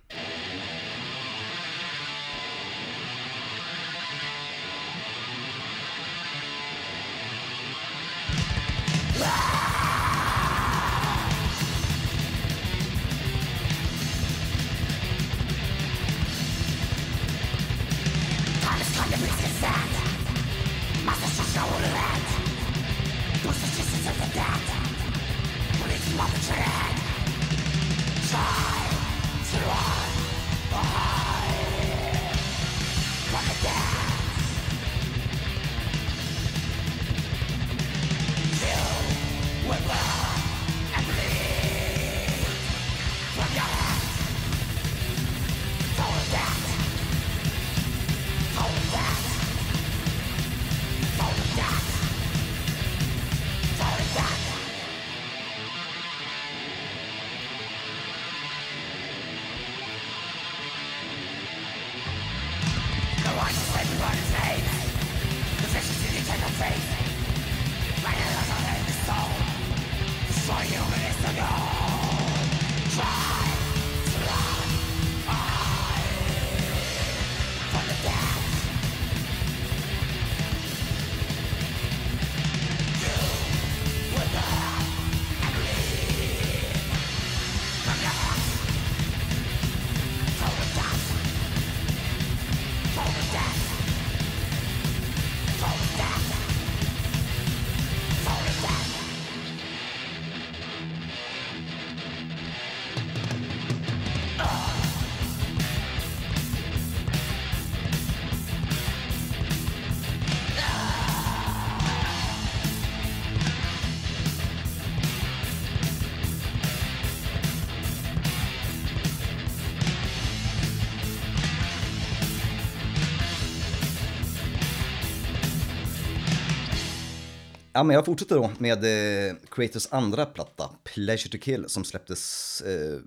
Speaker 2: Ja, men jag fortsätter då med eh, Creators andra platta, Pleasure to Kill, som släpptes eh,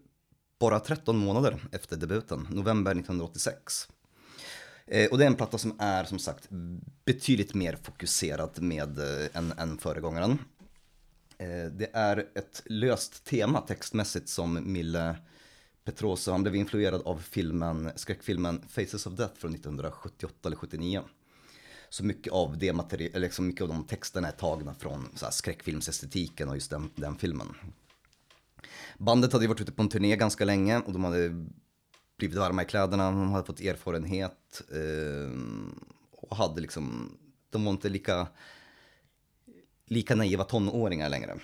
Speaker 2: bara 13 månader efter debuten, november 1986. Eh, och det är en platta som är som sagt betydligt mer fokuserad med eh, än, än föregångaren. Eh, det är ett löst tema textmässigt som Mille Petrosa, han blev influerad av filmen, skräckfilmen Faces of Death från 1978 eller 79. Så mycket av det material, eller liksom mycket av de texterna är tagna från så här skräckfilmsestetiken och just den, den filmen. Bandet hade ju varit ute på en turné ganska länge och de hade blivit varma i kläderna, de hade fått erfarenhet eh, och hade liksom, de var inte lika, lika naiva tonåringar längre.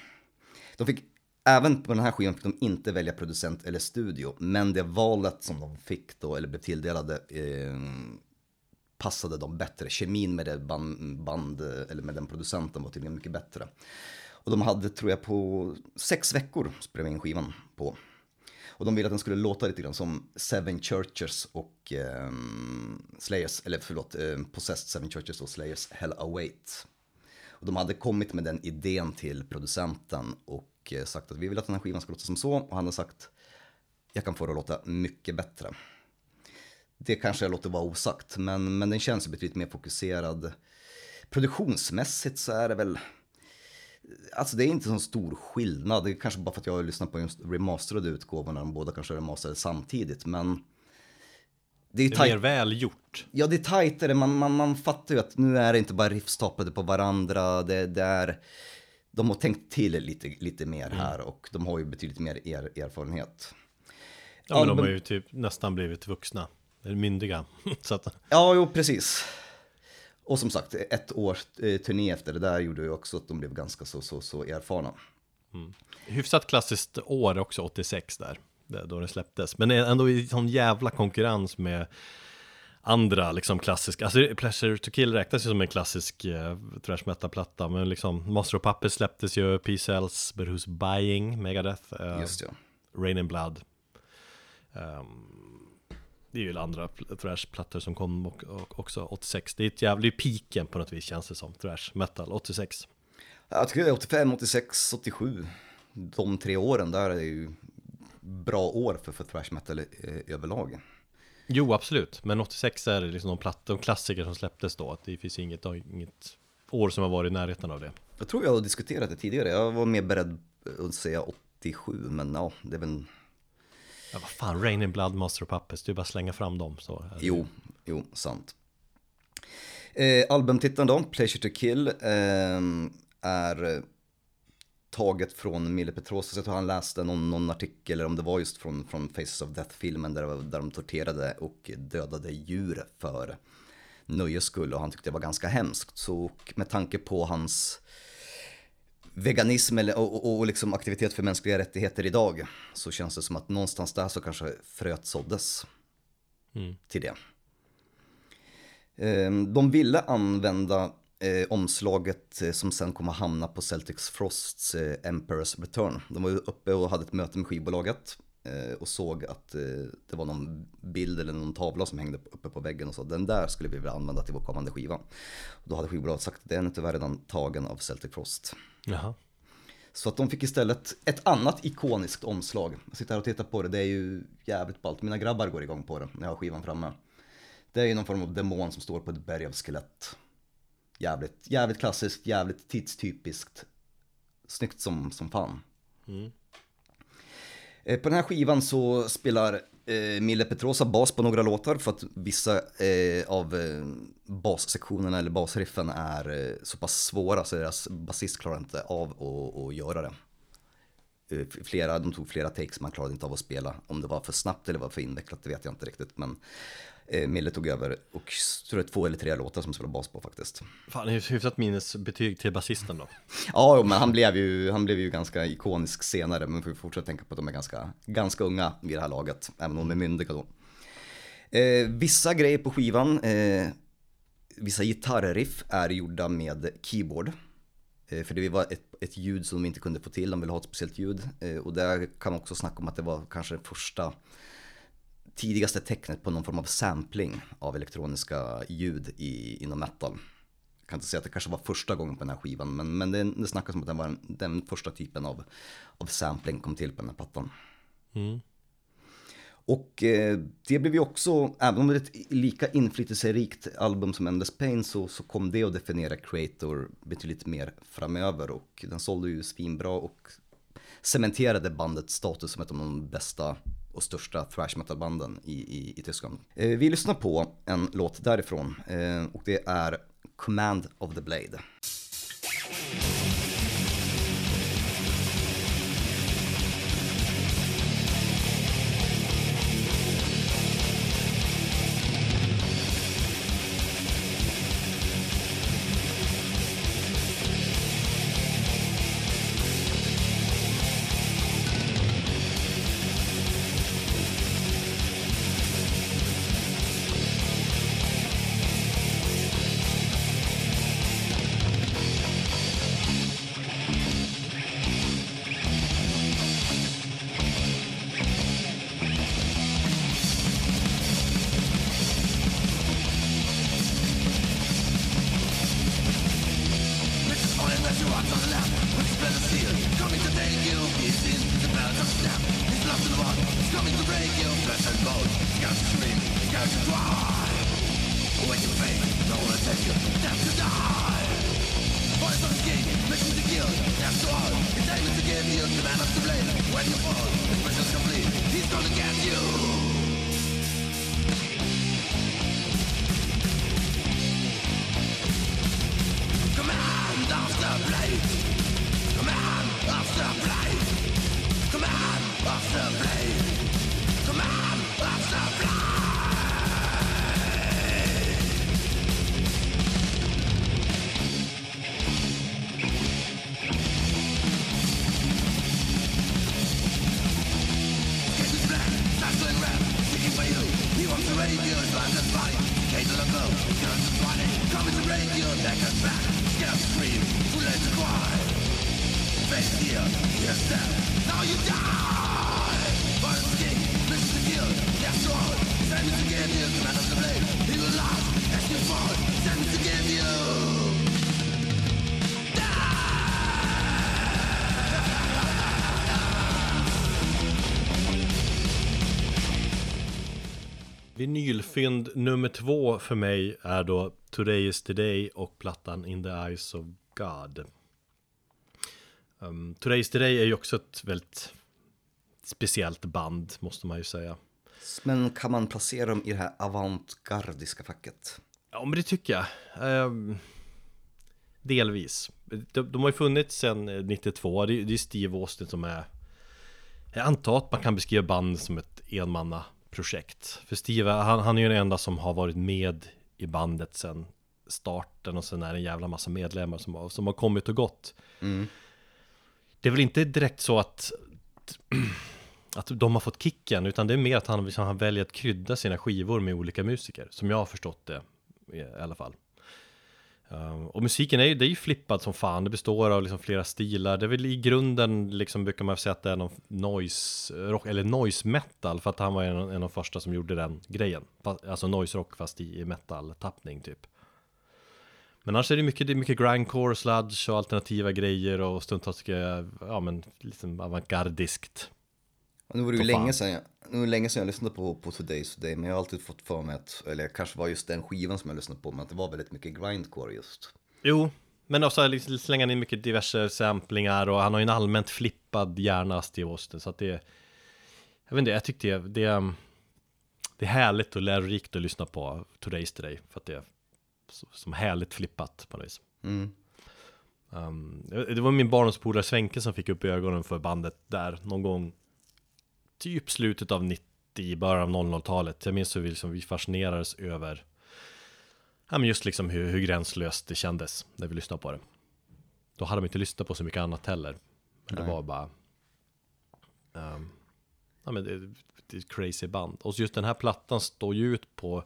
Speaker 2: De fick, även på den här skivan fick de inte välja producent eller studio, men det valet som de fick då, eller blev tilldelade, eh, passade dem bättre. Kemin med det band, band, eller med den producenten var tydligen mycket bättre. Och de hade, tror jag, på sex veckor spelade in skivan på. Och de ville att den skulle låta lite grann som Seven Churches och eh, Slayers, eller förlåt, eh, Possessed Seven Churches och Slayers Hell Await. Och de hade kommit med den idén till producenten och eh, sagt att vi vill att den här skivan ska låta som så. Och han har sagt, jag kan få det att låta mycket bättre. Det kanske jag låter vara osagt, men, men den känns betydligt mer fokuserad. Produktionsmässigt så är det väl, Alltså det är inte så stor skillnad, det är kanske bara för att jag har lyssnat på just remasterade utgåvorna, de båda kanske är remasterade samtidigt, men
Speaker 1: det är, det är mer välgjort.
Speaker 2: Ja, det är tajtare, man, man, man fattar ju att nu är det inte bara riff staplade på varandra, det, det är, de har tänkt till lite, lite mer mm. här och de har ju betydligt mer er, erfarenhet.
Speaker 1: Ja, men de har ju typ nästan blivit vuxna, eller myndiga. [laughs] så att...
Speaker 2: Ja, jo, precis. Och som sagt, ett års eh, turné efter det där gjorde ju också att de blev ganska så, så, så erfarna.
Speaker 1: Mm. Hyfsat klassiskt år också, 86 där, då det släpptes. Men ändå i sån jävla konkurrens med andra liksom klassiska, alltså Pleasure to Kill räknas ju som en klassisk eh, trash metal-platta, men liksom Master of Puppets släpptes ju, P-Cells, But Who's Buying, Megadeth,
Speaker 2: eh, Just ja.
Speaker 1: Rain and Blood. Um, det är ju andra thrash-plattor som kom också 86 Det är ett jävligt piken på något vis känns det som, thrash metal 86
Speaker 2: Jag tycker 85, 86, 87 De tre åren där är ju bra år för, för thrash metal överlag.
Speaker 1: Jo absolut, men 86 är det liksom de, platt, de klassiker som släpptes då. Det finns inget, inget år som har varit i närheten av det.
Speaker 2: Jag tror jag har diskuterat det tidigare, jag var mer beredd att säga 87 men ja, det är väl
Speaker 1: Ja, vad fan, Rain in Blood, Master of Puppets, du bara slänga fram dem så.
Speaker 2: Jo, jo, sant. Eh, albumtiteln då, Pleasure to Kill, eh, är eh, taget från Mille Petrosas. Jag tror han läste någon, någon artikel, eller om det var just från, från Faces of Death-filmen, där, där de torterade och dödade djur för nöjes skull. Och han tyckte det var ganska hemskt. Så med tanke på hans veganism eller, och, och, och liksom aktivitet för mänskliga rättigheter idag så känns det som att någonstans där så kanske fröet såddes mm. till det. Ehm, de ville använda eh, omslaget eh, som sen kommer hamna på Celtics Frosts eh, Emperor's Return. De var ju uppe och hade ett möte med skivbolaget eh, och såg att det var någon bild eller någon tavla som hängde uppe på väggen och sa den där skulle vi vilja använda till vår kommande skiva. Och då hade skivbolaget sagt att den är tyvärr redan tagen av Celtic Frost.
Speaker 1: Jaha.
Speaker 2: Så att de fick istället ett annat ikoniskt omslag. Jag sitter här och tittar på det, det är ju jävligt ballt. Mina grabbar går igång på det när jag har skivan framme. Det är ju någon form av demon som står på ett berg av skelett. Jävligt, jävligt klassiskt, jävligt tidstypiskt. Snyggt som, som fan. Mm. Eh, på den här skivan så spelar eh, Mille Petrosa bas på några låtar för att vissa eh, av eh, bassektionerna eller basriffen är eh, så pass svåra så deras basist klarar inte av att göra det. Eh, flera, de tog flera takes, man klarade inte av att spela. Om det var för snabbt eller var för invecklat, det vet jag inte riktigt. Men eh, Mille tog över och tror det är två eller tre låtar som spelar bas på faktiskt.
Speaker 1: Fan, hyfsat minnesbetyg till basisten då.
Speaker 2: ja, men han blev, ju, han blev ju ganska ikonisk senare, men vi får fortsätta tänka på att de är ganska, ganska unga vid det här laget, även om de är myndiga då. Eh, vissa grejer på skivan, eh, vissa gitarriff är gjorda med keyboard. Eh, för det var ett, ett ljud som de inte kunde få till, de ville ha ett speciellt ljud. Eh, och där kan man också snacka om att det var kanske det första tidigaste tecknet på någon form av sampling av elektroniska ljud i, inom metal. kan inte säga att det kanske var första gången på den här skivan, men, men det, det snackas om att den var den första typen av, av sampling kom till på den här plattan.
Speaker 1: Mm.
Speaker 2: Och eh, det blev ju också, även om det är ett lika inflytelserikt album som Endless Pain så, så kom det att definiera Creator betydligt mer framöver och den sålde ju svinbra och cementerade bandets status som ett av de bästa och största thrash metal-banden i, i, i Tyskland. Eh, vi lyssnar på en låt därifrån eh, och det är Command of the Blade.
Speaker 1: Vinylfynd nummer två för mig är då Today is the day och plattan In the eyes of God. Um, Today is the day är ju också ett väldigt speciellt band, måste man ju säga.
Speaker 2: Men kan man placera dem i det här avantgardiska facket?
Speaker 1: Ja, men det tycker jag. Um, delvis. De, de, har ju funnits sedan 92, det, det är Steve Austin som är... Jag antar att man kan beskriva band som ett enmanna projekt. För Steve, han, han är ju den enda som har varit med i bandet sedan starten och sen är det en jävla massa medlemmar som har, som har kommit och gått. Mm. Det är väl inte direkt så att [clears throat] att de har fått kicken, utan det är mer att han, liksom, han väljer att krydda sina skivor med olika musiker, som jag har förstått det i alla fall. Um, och musiken är ju, det är ju flippad som fan, det består av liksom flera stilar, det är väl i grunden liksom brukar man säga att det är någon noise rock, eller noise metal, för att han var en, en av de första som gjorde den grejen. Alltså noise rock fast i metal-tappning typ. Men annars är det mycket, det är mycket grindcore, sludge och alternativa grejer och stundtals ja men liksom avantgardiskt.
Speaker 2: Nu var det ju länge sedan, jag, nu var det länge sedan jag lyssnade på, på Today's Today, men jag har alltid fått för mig att, eller kanske var just den skivan som jag lyssnade på, men att det var väldigt mycket grindcore just.
Speaker 1: Jo, men också liksom slänger han in mycket diverse samplingar och han har ju en allmänt flippad hjärna, Steve Austin, så att det Jag vet inte, jag tyckte det, det, det är härligt och lärorikt att lyssna på Today's Today, för att det är som härligt flippat på något vis. Mm. Um, det var min barndomspolare Svenke som fick upp ögonen för bandet där någon gång typ slutet av 90, början av 00-talet. Jag minns hur vi, liksom, vi fascinerades över ja, men just liksom hur, hur gränslöst det kändes när vi lyssnade på det. Då hade man inte lyssnat på så mycket annat heller. Men det var bara... Um, ja, men det, det är ett crazy band. Och just den här plattan står ju ut på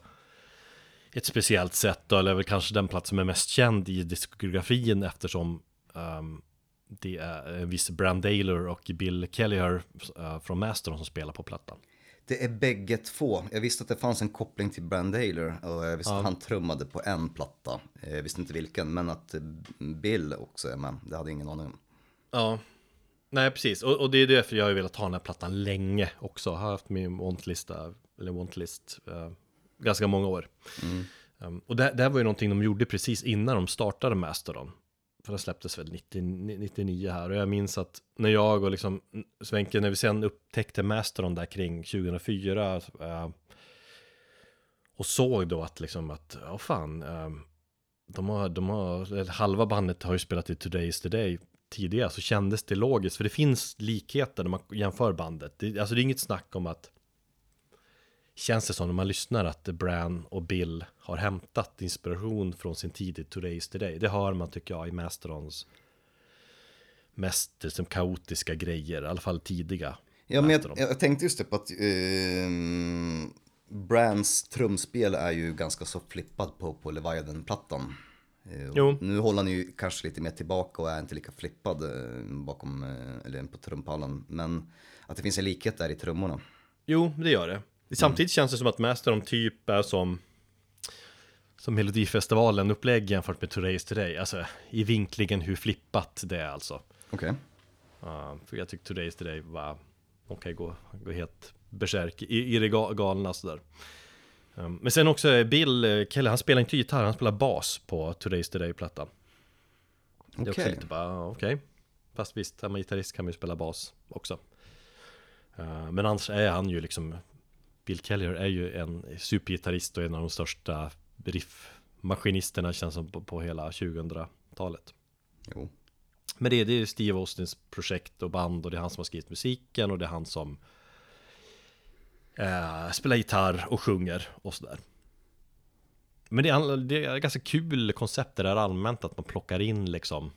Speaker 1: ett speciellt sätt då, eller väl kanske den plats som är mest känd i diskografin eftersom um, det är en viss Brand Daler och Bill Kelleher uh, från Mastodon som spelar på plattan.
Speaker 2: Det är bägge två. Jag visste att det fanns en koppling till Brand Taylor och jag visste
Speaker 1: Ja.
Speaker 2: att han trummade på en platta. Jag visste inte vilken, men att eh, Bill också är med. Det hade jag ingen aning om.
Speaker 1: Ja, nej precis. Och, och det är därför jag har velat ha den här plattan länge också. Jag har haft min wantlista, eller wantlist, eh, ganska många år. Um, och det, det här var ju någonting de gjorde precis innan de startade Mastodon. För det släpptes väl 90, 99 här. Och jag minns att när jag och liksom Svenke, när vi sen upptäckte Mastron där kring 2004. eh, och såg då att liksom att, ja fan. eh, de har, de har, halva bandet har ju spelat i Today is the Day tidigare så kändes det logiskt för det finns likheter när man jämför bandet. Det, alltså det är inget snack om att känns det som när man lyssnar att Bran och Bill har hämtat inspiration från sin tid i Today is the Day. Det hör man tycker jag i Mastodons mest liksom, kaotiska grejer, i alla fall tidiga.
Speaker 2: Ja, men jag, jag tänkte just det på att uh, Brands trumspel är ju ganska så flippad på, på Leviathan-plattan. Eh. Nu håller han ju kanske lite mer tillbaka och är inte lika flippad eh, bakom, eh, eller på trumpallen. Men att det finns en likhet där i trummorna.
Speaker 1: Jo, det gör det. Samtidigt känns det som att Mastodon typ är som som Melodifestivalen upplägg jämfört med Today's Today. Alltså i vinklingen hur flippat det är alltså.
Speaker 2: Okej.
Speaker 1: Ja, för jag tyckte Today's Today var okej, gå, gå helt besärk i, i det ga- galna sådär. Um, men sen också Bill eh, Kelly, han spelar inte gitarr, han spelar bas på Today's Today-plattan. Det är också
Speaker 2: Okej.
Speaker 1: lite bara, okej. Fast visst, är man gitarrist kan man ju spela bas också. Uh, men annars är han ju liksom Bill Kelly är ju en supergitarrist och en av de största riffmaskinisterna känns som på, på hela 2000-talet.
Speaker 2: Jo.
Speaker 1: Men det, det är Steve Austins projekt och band och det är han som har skrivit musiken och det är han som eh, spelar gitarr och sjunger och sådär. Men det är, det är ganska kul koncept det där allmänt att man plockar in liksom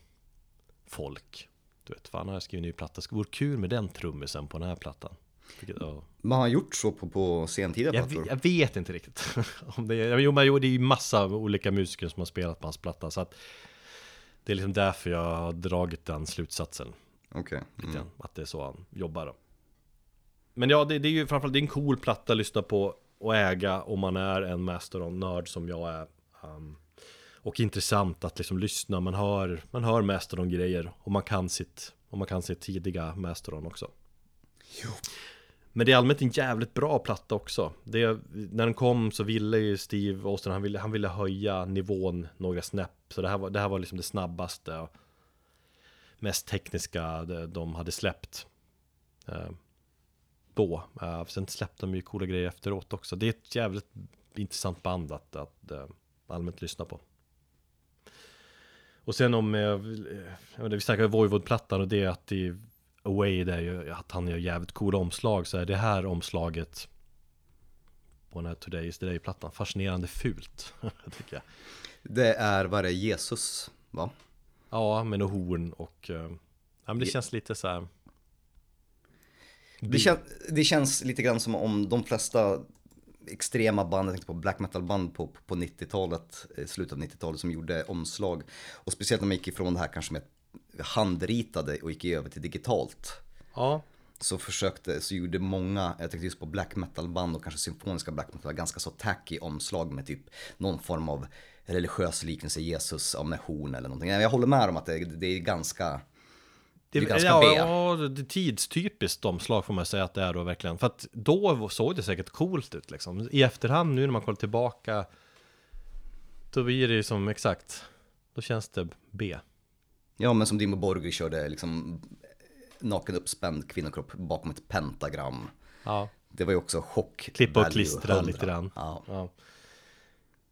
Speaker 1: folk. Du vet, fan har jag skrivit en ny platta, det vore kul med den trummisen på den här plattan. Vilket, ja.
Speaker 2: Men har han gjort så på, på sentida
Speaker 1: Jag,
Speaker 2: plattor?
Speaker 1: vet- jag vet inte riktigt [laughs] om det är, jo, men jo, det är ju massa olika musiker som har spelat på hans platta så att det är liksom därför jag har dragit den slutsatsen.
Speaker 2: Okej.
Speaker 1: lite
Speaker 2: Mm.
Speaker 1: Att det är så han jobbar då. Men ja, det, det är ju framförallt det är en cool platta att lyssna på och äga om man är en Mastodon-nörd som jag är. Um, och intressant att liksom lyssna, man hör, man hör Mastodon-grejer och man kan sitt, och man kan sitt tidiga Mastodon också.
Speaker 2: Jo.
Speaker 1: Men det är allmänt en jävligt bra platta också. Det, när den kom så ville ju Steve Austin, han ville, han ville höja nivån några snäpp. Så det här var, det här var liksom det snabbaste och mest tekniska de, hade släppt. Eh, då. Eh, sen släppte de ju coola grejer efteråt också. Det är ett jävligt intressant band att, att eh, allmänt lyssna på. Och sen om, eh, eh jag vet vi snackade Voivod-plattan och det är att i Away det är ju att han gör jävligt coola omslag så är det här omslaget på den här Today's Today-plattan fascinerande fult [laughs] tycker jag.
Speaker 2: Det är, vad är det, Jesus? Va?
Speaker 1: Ja, med något horn och eh, ja, men det
Speaker 2: Je-
Speaker 1: känns lite så här.
Speaker 2: Det, kän, det känns lite grann som om de flesta extrema band, jag tänkte på black metal band på, på 90-talet, eh, slutet av 90-talet som gjorde omslag. Och speciellt när man gick ifrån det här kanske med handritade och gick över till digitalt.
Speaker 1: Ja,
Speaker 2: Så försökte, så gjorde många, jag tänkte just på black metal band och kanske symfoniska black metal, ganska så tacky omslag med typ någon form av religiös liknelse, Jesus med horn eller någonting. Jag håller med om att det, det är ganska, det är ganska
Speaker 1: ja,
Speaker 2: B.
Speaker 1: ja, det är tidstypiskt omslag får man säga att det är då verkligen. För att då såg det säkert coolt ut liksom. I efterhand nu när man kollar tillbaka då blir det ju som exakt, då känns det B.
Speaker 2: Ja, men som Dimmo Borgir körde liksom naken uppspänd kvinnokropp bakom ett pentagram.
Speaker 1: Ja,
Speaker 2: Det var ju också chock.
Speaker 1: klippa och klistra
Speaker 2: 100.
Speaker 1: lite grann.
Speaker 2: Ja,
Speaker 1: Ja.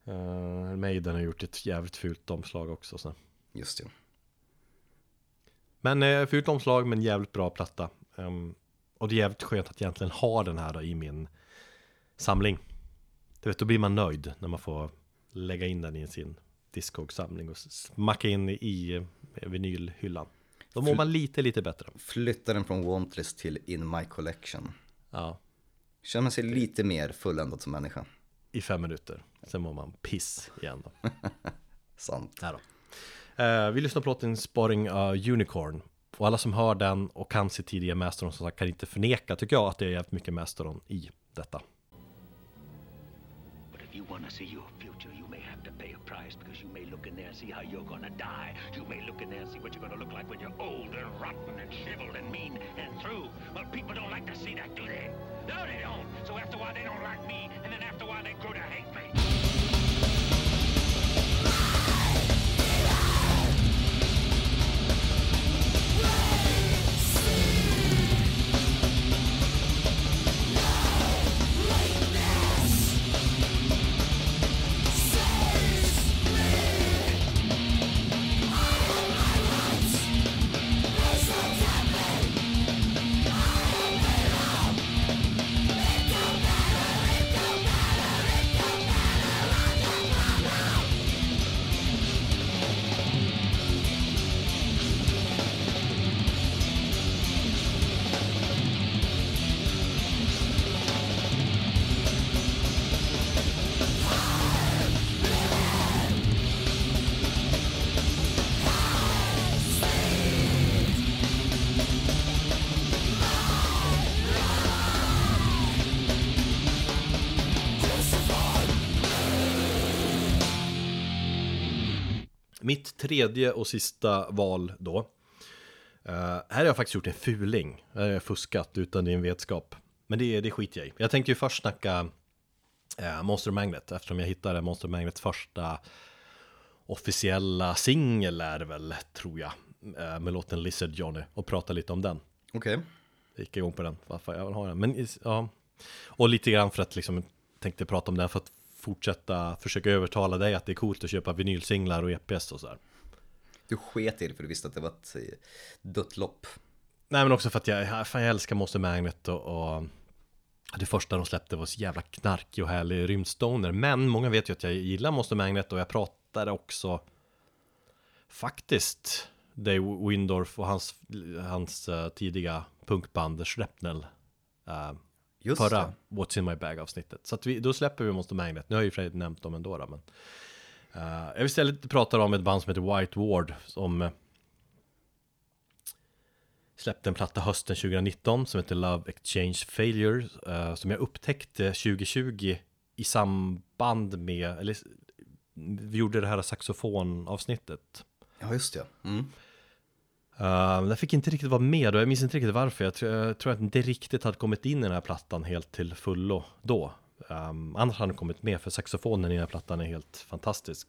Speaker 1: Uh, Maiden har gjort ett jävligt fult omslag också. Så.
Speaker 2: just det.
Speaker 1: Men uh, fult omslag men jävligt bra platta. Ehm, och det är jävligt skönt att egentligen ha den här då i min samling. Du vet, då blir man nöjd när man får lägga in den i sin Discog-samling och smacka in i vinylhyllan. Då mår man lite, lite bättre.
Speaker 2: Flytta den från Wantlist till In My Collection.
Speaker 1: Ja,
Speaker 2: Känner sig lite mer fulländad som människa.
Speaker 1: i fem minuter. Sen mår man piss igen då. [laughs]
Speaker 2: Sant.
Speaker 1: Här då. Eh, vi lyssnar på låten Spotting a Unicorn. Och alla som hör den och kan se tidiga Mastodon som sagt kan inte förneka, tycker jag, att det är jävligt mycket Mastodon i detta.
Speaker 3: But if you want to see your to pay a price because you may look in there and see how you're to die. You may look in there and see what you're to look like when you're old and rotten and shriveled and mean and through. Well, people don't like to see that, do they? No, they don't. So after a while, they don't like me, and then after a while, they grow to hate me.
Speaker 1: Tredje och sista val då. Uh, här har jag faktiskt gjort en fuling. Här har jag fuskat utan din vetskap. Men det, det skiter jag i. Jag tänkte ju först snacka uh, Monster Magnet eftersom jag hittade Monster Magnets första officiella singel är det väl, tror jag. Uh, med låten Lizard Johnny och prata lite om den.
Speaker 2: Okej. Okay.
Speaker 1: gick igång på den, varför jag vill ha den. Men ja, och lite grann för att liksom tänkte prata om den för att fortsätta försöka övertala dig att det är coolt att köpa vinylsinglar och EPS och sådär.
Speaker 2: Du sket i det för du visste att det var ett eh, dött lopp.
Speaker 1: Nej men också för att jag, fan, jag älskar Monster Magnet och, och det första de släppte var så jävla knarkig och härlig rymdstoner. Men många vet ju att jag gillar Monster Magnet och jag pratade också faktiskt Dave Windorf och hans, hans uh, tidiga punkband Shrapnel uh, Just förra det. What's in my bag avsnittet. Så vi, då släpper vi Monster Magnet. Nu har jag ju Fred nämnt dem ändå då, men uh, Jag vill istället prata om ett band som heter White Ward som uh, släppte en platta hösten 2019 som heter Love Exchange Failure uh, som jag upptäckte 2020 i samband med, eller vi gjorde det här saxofonavsnittet.
Speaker 2: Ja, just det. Mm.
Speaker 1: Uh, jag fick inte riktigt vara med och jag minns inte riktigt varför. Jag tror, jag tror att inte riktigt hade kommit in i den här plattan helt till fullo då. Um, annars hade den kommit med för saxofonen i den här plattan är helt fantastisk.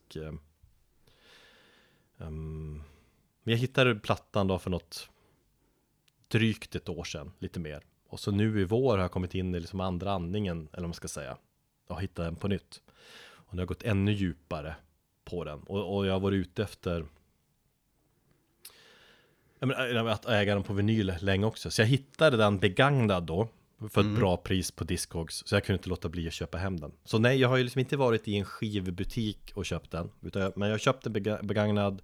Speaker 1: Um, jag hittade plattan då för något drygt ett år sedan, lite mer. Och så nu i vår har jag kommit in i liksom andra andningen, eller vad man ska säga. Och hittat den på nytt. Och nu har jag gått ännu djupare på den. Och, och jag har varit ute efter att äga den på vinyl länge också. Så jag hittade den begagnad då. För ett mm. bra pris på Discogs. Så jag kunde inte låta bli att köpa hem den. Så nej, jag har ju liksom inte varit i en skivbutik och köpt den. Utan jag, men jag köpte begagnad.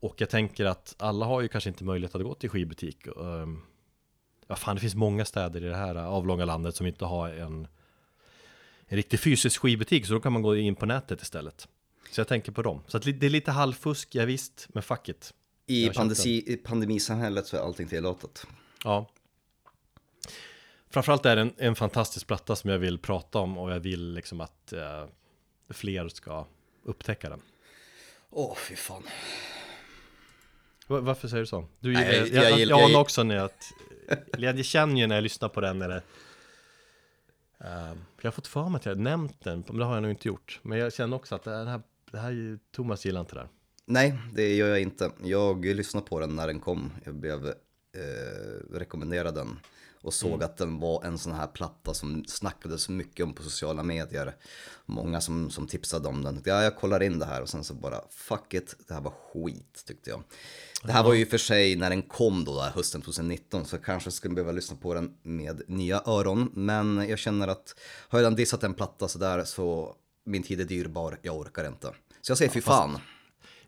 Speaker 1: Och jag tänker att alla har ju kanske inte möjlighet att gå till skivbutik. Um, ja, fan, det finns många städer i det här avlånga landet som inte har en, en riktig fysisk skivbutik. Så då kan man gå in på nätet istället. Så jag tänker på dem. Så det är lite halvfusk, ja, visst, men fuck it.
Speaker 2: I pandemisamhället så är allting tillåtet.
Speaker 1: Ja. Framförallt är det en, en fantastisk platta som jag vill prata om och jag vill liksom att eh, fler ska upptäcka den.
Speaker 2: Åh, oh, fy fan.
Speaker 1: Varför säger du så? Du, Nej, jag, jag, jag, jag, jag anar också när jag, jag känner ju när jag lyssnar på den när det uh, Jag har fått för mig att jag har nämnt den, men det har jag nog inte gjort. Men jag känner också att det här, det här Thomas gillar inte det där.
Speaker 2: Nej, det gör jag inte. Jag lyssnade på den när den kom. Jag blev eh, rekommenderad den och såg mm. att den var en sån här platta som snackades mycket om på sociala medier. Många som, som tipsade om den. Ja, jag kollar in det här och sen så bara fuck it, det här var skit tyckte jag. Det här var ju för sig när den kom då där, hösten 2019 så kanske skulle behöva lyssna på den med nya öron. Men jag känner att har jag redan dissat en platta sådär så min tid är dyrbar, jag orkar inte. Så jag säger ja, fy fan. Fast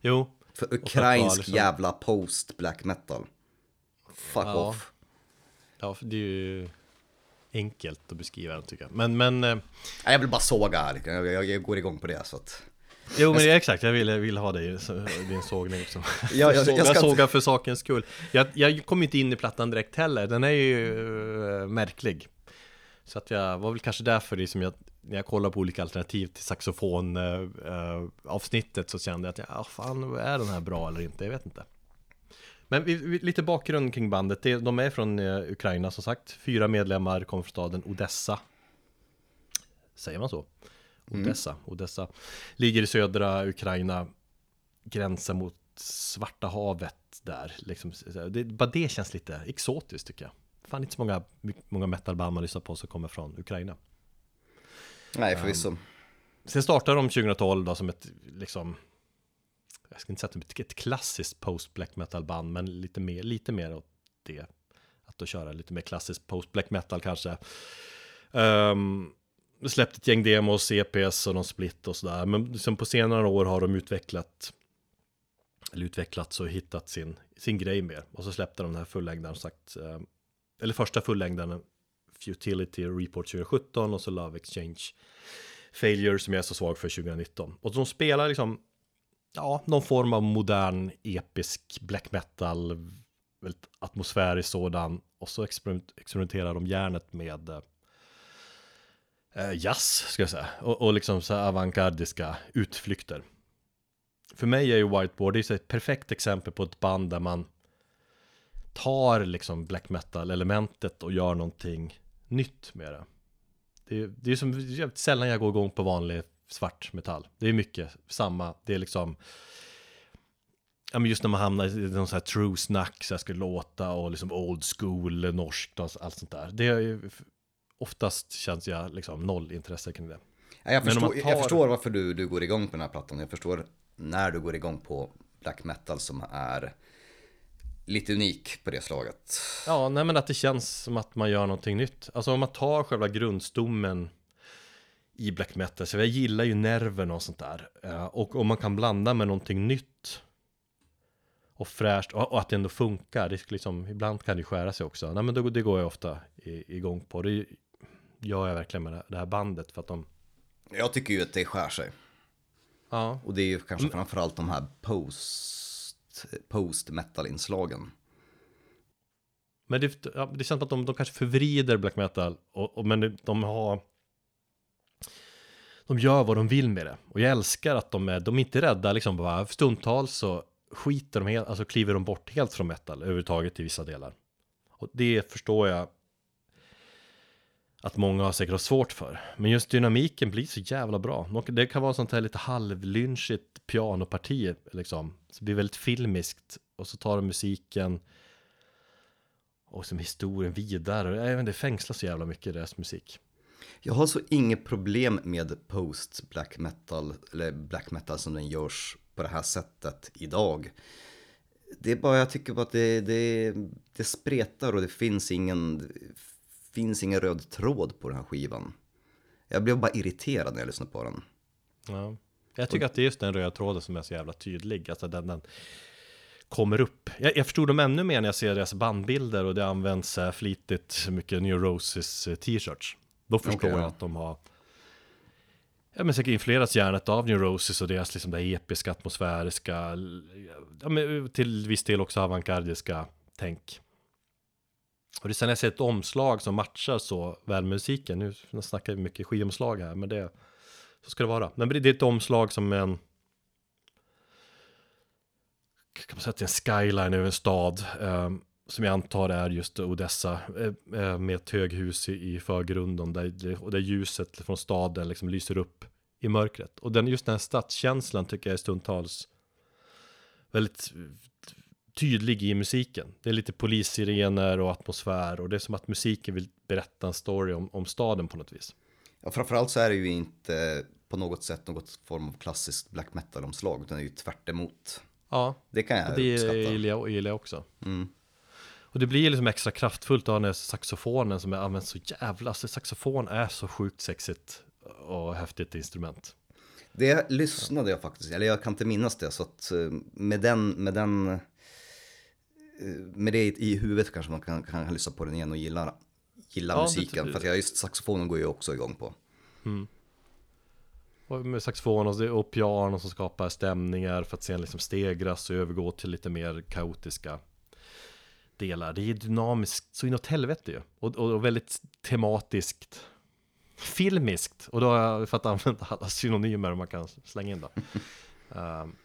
Speaker 1: Jo.
Speaker 2: För ukrainsk liksom... jävla post black metal. Fuck ja. off.
Speaker 1: Ja, det är ju enkelt att beskriva den tycker jag. Men, men... Eh,
Speaker 2: jag vill bara såga här, jag, jag, jag går igång på det så att...
Speaker 1: Jo men exakt, jag vill, jag vill ha dig, din sågning också. Ja, jag, jag, [laughs] jag sågar för sakens skull. Jag, jag kom inte in i plattan direkt heller, den är ju uh, märklig. Så att jag var väl kanske därför liksom jag, när jag kollar på olika alternativ till saxofon eh, eh, avsnittet så kände jag att, ja fan, är den här bra eller inte? Jag vet inte. Men vi, vi, lite bakgrund kring bandet, det, de är från eh, Ukraina som sagt. Fyra medlemmar kommer från staden Odessa. Säger man så? Odessa, Odessa. Ligger i södra Ukraina, gränsen mot Svarta havet där. Liksom, det, bara det känns lite exotiskt tycker jag. Fan inte så många, många metalband man lyssnar på som kommer från Ukraina.
Speaker 2: Nej, förvisso. Um,
Speaker 1: sen startade de 2012 då som ett, liksom, jag ska inte säga att det är ett klassiskt post black metal band, men lite mer, lite mer åt det. Att då köra lite mer klassiskt post black metal kanske. Ehm, um, släppt ett gäng demos, EPS och någon split och sådär. Men liksom på senare år har de utvecklat eller utvecklats och hittat sin, sin grej mer. Och så släppte de den här fullängdaren sagt, ehm, eller första fullängdaren Futility Report 2017 och så Love Exchange Failure som jag är så svag för 2019. Och de spelar liksom, ja, någon form av modern episk black metal, väldigt atmosfärisk sådan. Och så experimenterar de järnet med eh, eh, jazz, ska jag säga. Och, och liksom så avantgardiska utflykter för mig är ju Whiteboard det är ett perfekt exempel på ett band där man tar liksom black metal-elementet och gör någonting nytt med det. Det är, det är som sällan jag går igång på vanlig svart metall. Det är mycket samma, det är liksom Ja men just när man hamnar i någon sån här true snack, så här ska låta och liksom old school, norskt och allt sånt där. Det är ju oftast känns jag liksom noll intresse kring det.
Speaker 2: jag, förstår, tar... jag förstår varför du, du går igång på den här plattan. Jag förstår när du går igång på black metal som är lite unik på det slaget.
Speaker 1: Ja, nej men att det känns som att man gör någonting nytt. Alltså om man tar själva grundstommen i black metal, så jag gillar ju nerven och sånt där. Eh, och om man kan blanda med någonting nytt och fräscht och att det ändå funkar. Det liksom, ibland kan det skära sig också. Nej men det, det går jag ofta igång på. Det gör jag verkligen med det här bandet för att de...
Speaker 2: Jag tycker ju att det skär sig.
Speaker 1: Ja.
Speaker 2: Och det är ju kanske framförallt de här post, post metal-inslagen.
Speaker 1: Men det, ja, det känns som att de, de kanske förvrider black metal, och, och, men de har... De gör vad de vill med det. Och jag älskar att de är, de är inte rädda liksom bara, stundtals så skiter de helt, alltså kliver de bort helt från metal överhuvudtaget i vissa delar. Och det förstår jag att många har säkert svårt för. Men just dynamiken blir så jävla bra. Det kan vara sånt här lite halvlynchigt pianoparti liksom. Så det blir väldigt filmiskt. Och så tar de musiken och som historien vidare. Jag vet inte, det fängslar så jävla mycket i deras musik.
Speaker 2: Jag har så inget problem med post black metal, eller black metal som den görs på det här sättet idag. Det är bara, jag tycker bara att det, det, det spretar och det finns ingen finns ingen röd tråd på den här skivan. Jag blev bara irriterad när jag lyssnade på den.
Speaker 1: Ja. Jag tycker att det är just den röda tråden som är så jävla tydlig. Alltså den, den kommer upp. Jag, jag förstod dem ännu mer när jag ser deras bandbilder och det används äh, flitigt mycket New Roses äh, t-shirts. Då förstår okay, jag att de har Ja men säkert influerats hjärnet av New Roses och deras liksom det episka, atmosfäriska, ja, men till viss del också avantgardiska tänk. Och det är sen jag ser ett omslag som matchar så väl musiken. Nu snackar vi mycket skivomslag här, men det så ska det vara. Men det är ett omslag som en kan man säga att det är en skyline över en stad eh, som jag antar är just Odessa eh, eh med ett höghus i, i förgrunden där, och där ljuset från staden liksom lyser upp i mörkret. Och den, just den här stadskänslan tycker jag är stundtals väldigt tydlig i musiken. Det är lite polissirener och atmosfär och det är som att musiken vill berätta en story om, om staden på något vis.
Speaker 2: Ja, framförallt så är det ju inte på något sätt något form av klassiskt black metal-omslag, utan det är ju tvärt emot.
Speaker 1: Ja,
Speaker 2: det kan jag
Speaker 1: det
Speaker 2: uppskatta.
Speaker 1: Det gillar jag också.
Speaker 2: Mm.
Speaker 1: Och det blir liksom extra kraftfullt av den här saxofonen som är använt så jävla, alltså saxofon är så sjukt sexigt och häftigt instrument.
Speaker 2: Det lyssnade jag faktiskt, eller jag kan inte minnas det, så att eh, med den, med den Eh, med det i huvudet kanske man kan, kan lyssna på den igen och gilla, gilla ja, musiken. Det, för att jag, just saxofonen går ju också igång på.
Speaker 1: Mm. Och med saxofon och, och piano som skapar stämningar för att sen liksom stegras och övergå till lite mer kaotiska delar. Det är dynamiskt så inåt helvete ju. Och, och, och väldigt tematiskt. Filmiskt. Och då har jag för att använda alla synonymer man kan slänga in då. um,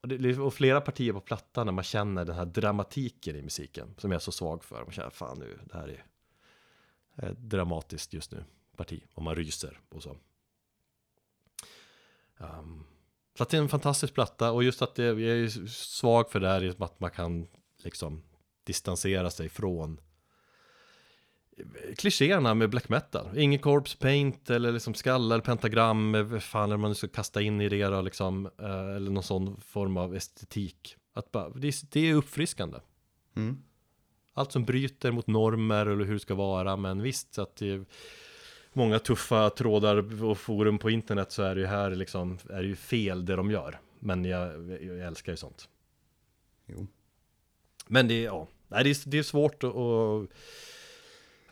Speaker 1: [laughs] och, det, och flera partier på plattan när man känner den här dramatiken i musiken. Som jag är så svag för. Man känner fan nu, det här är, är dramatiskt just nu. Parti. Och man ryser och så. Um, så att det är en fantastisk platta och just att det, jag är svag för det här att man kan liksom distansera sig från klichéerna med black metal. Ingen corpse paint eller liksom skallar, pentagram, vad fan är man ska kasta in i det då liksom, eh, eller någon sån form av estetik. Att bara, det, är, uppfriskande.
Speaker 2: Mm.
Speaker 1: Allt som bryter mot normer eller hur det ska vara, men visst att det är många tuffa trådar och forum på internet så är det ju här liksom, är det ju fel det de gör. Men jag, jag älskar ju sånt.
Speaker 2: Jo.
Speaker 1: Men det är, ja, Nej, det är, det är svårt och,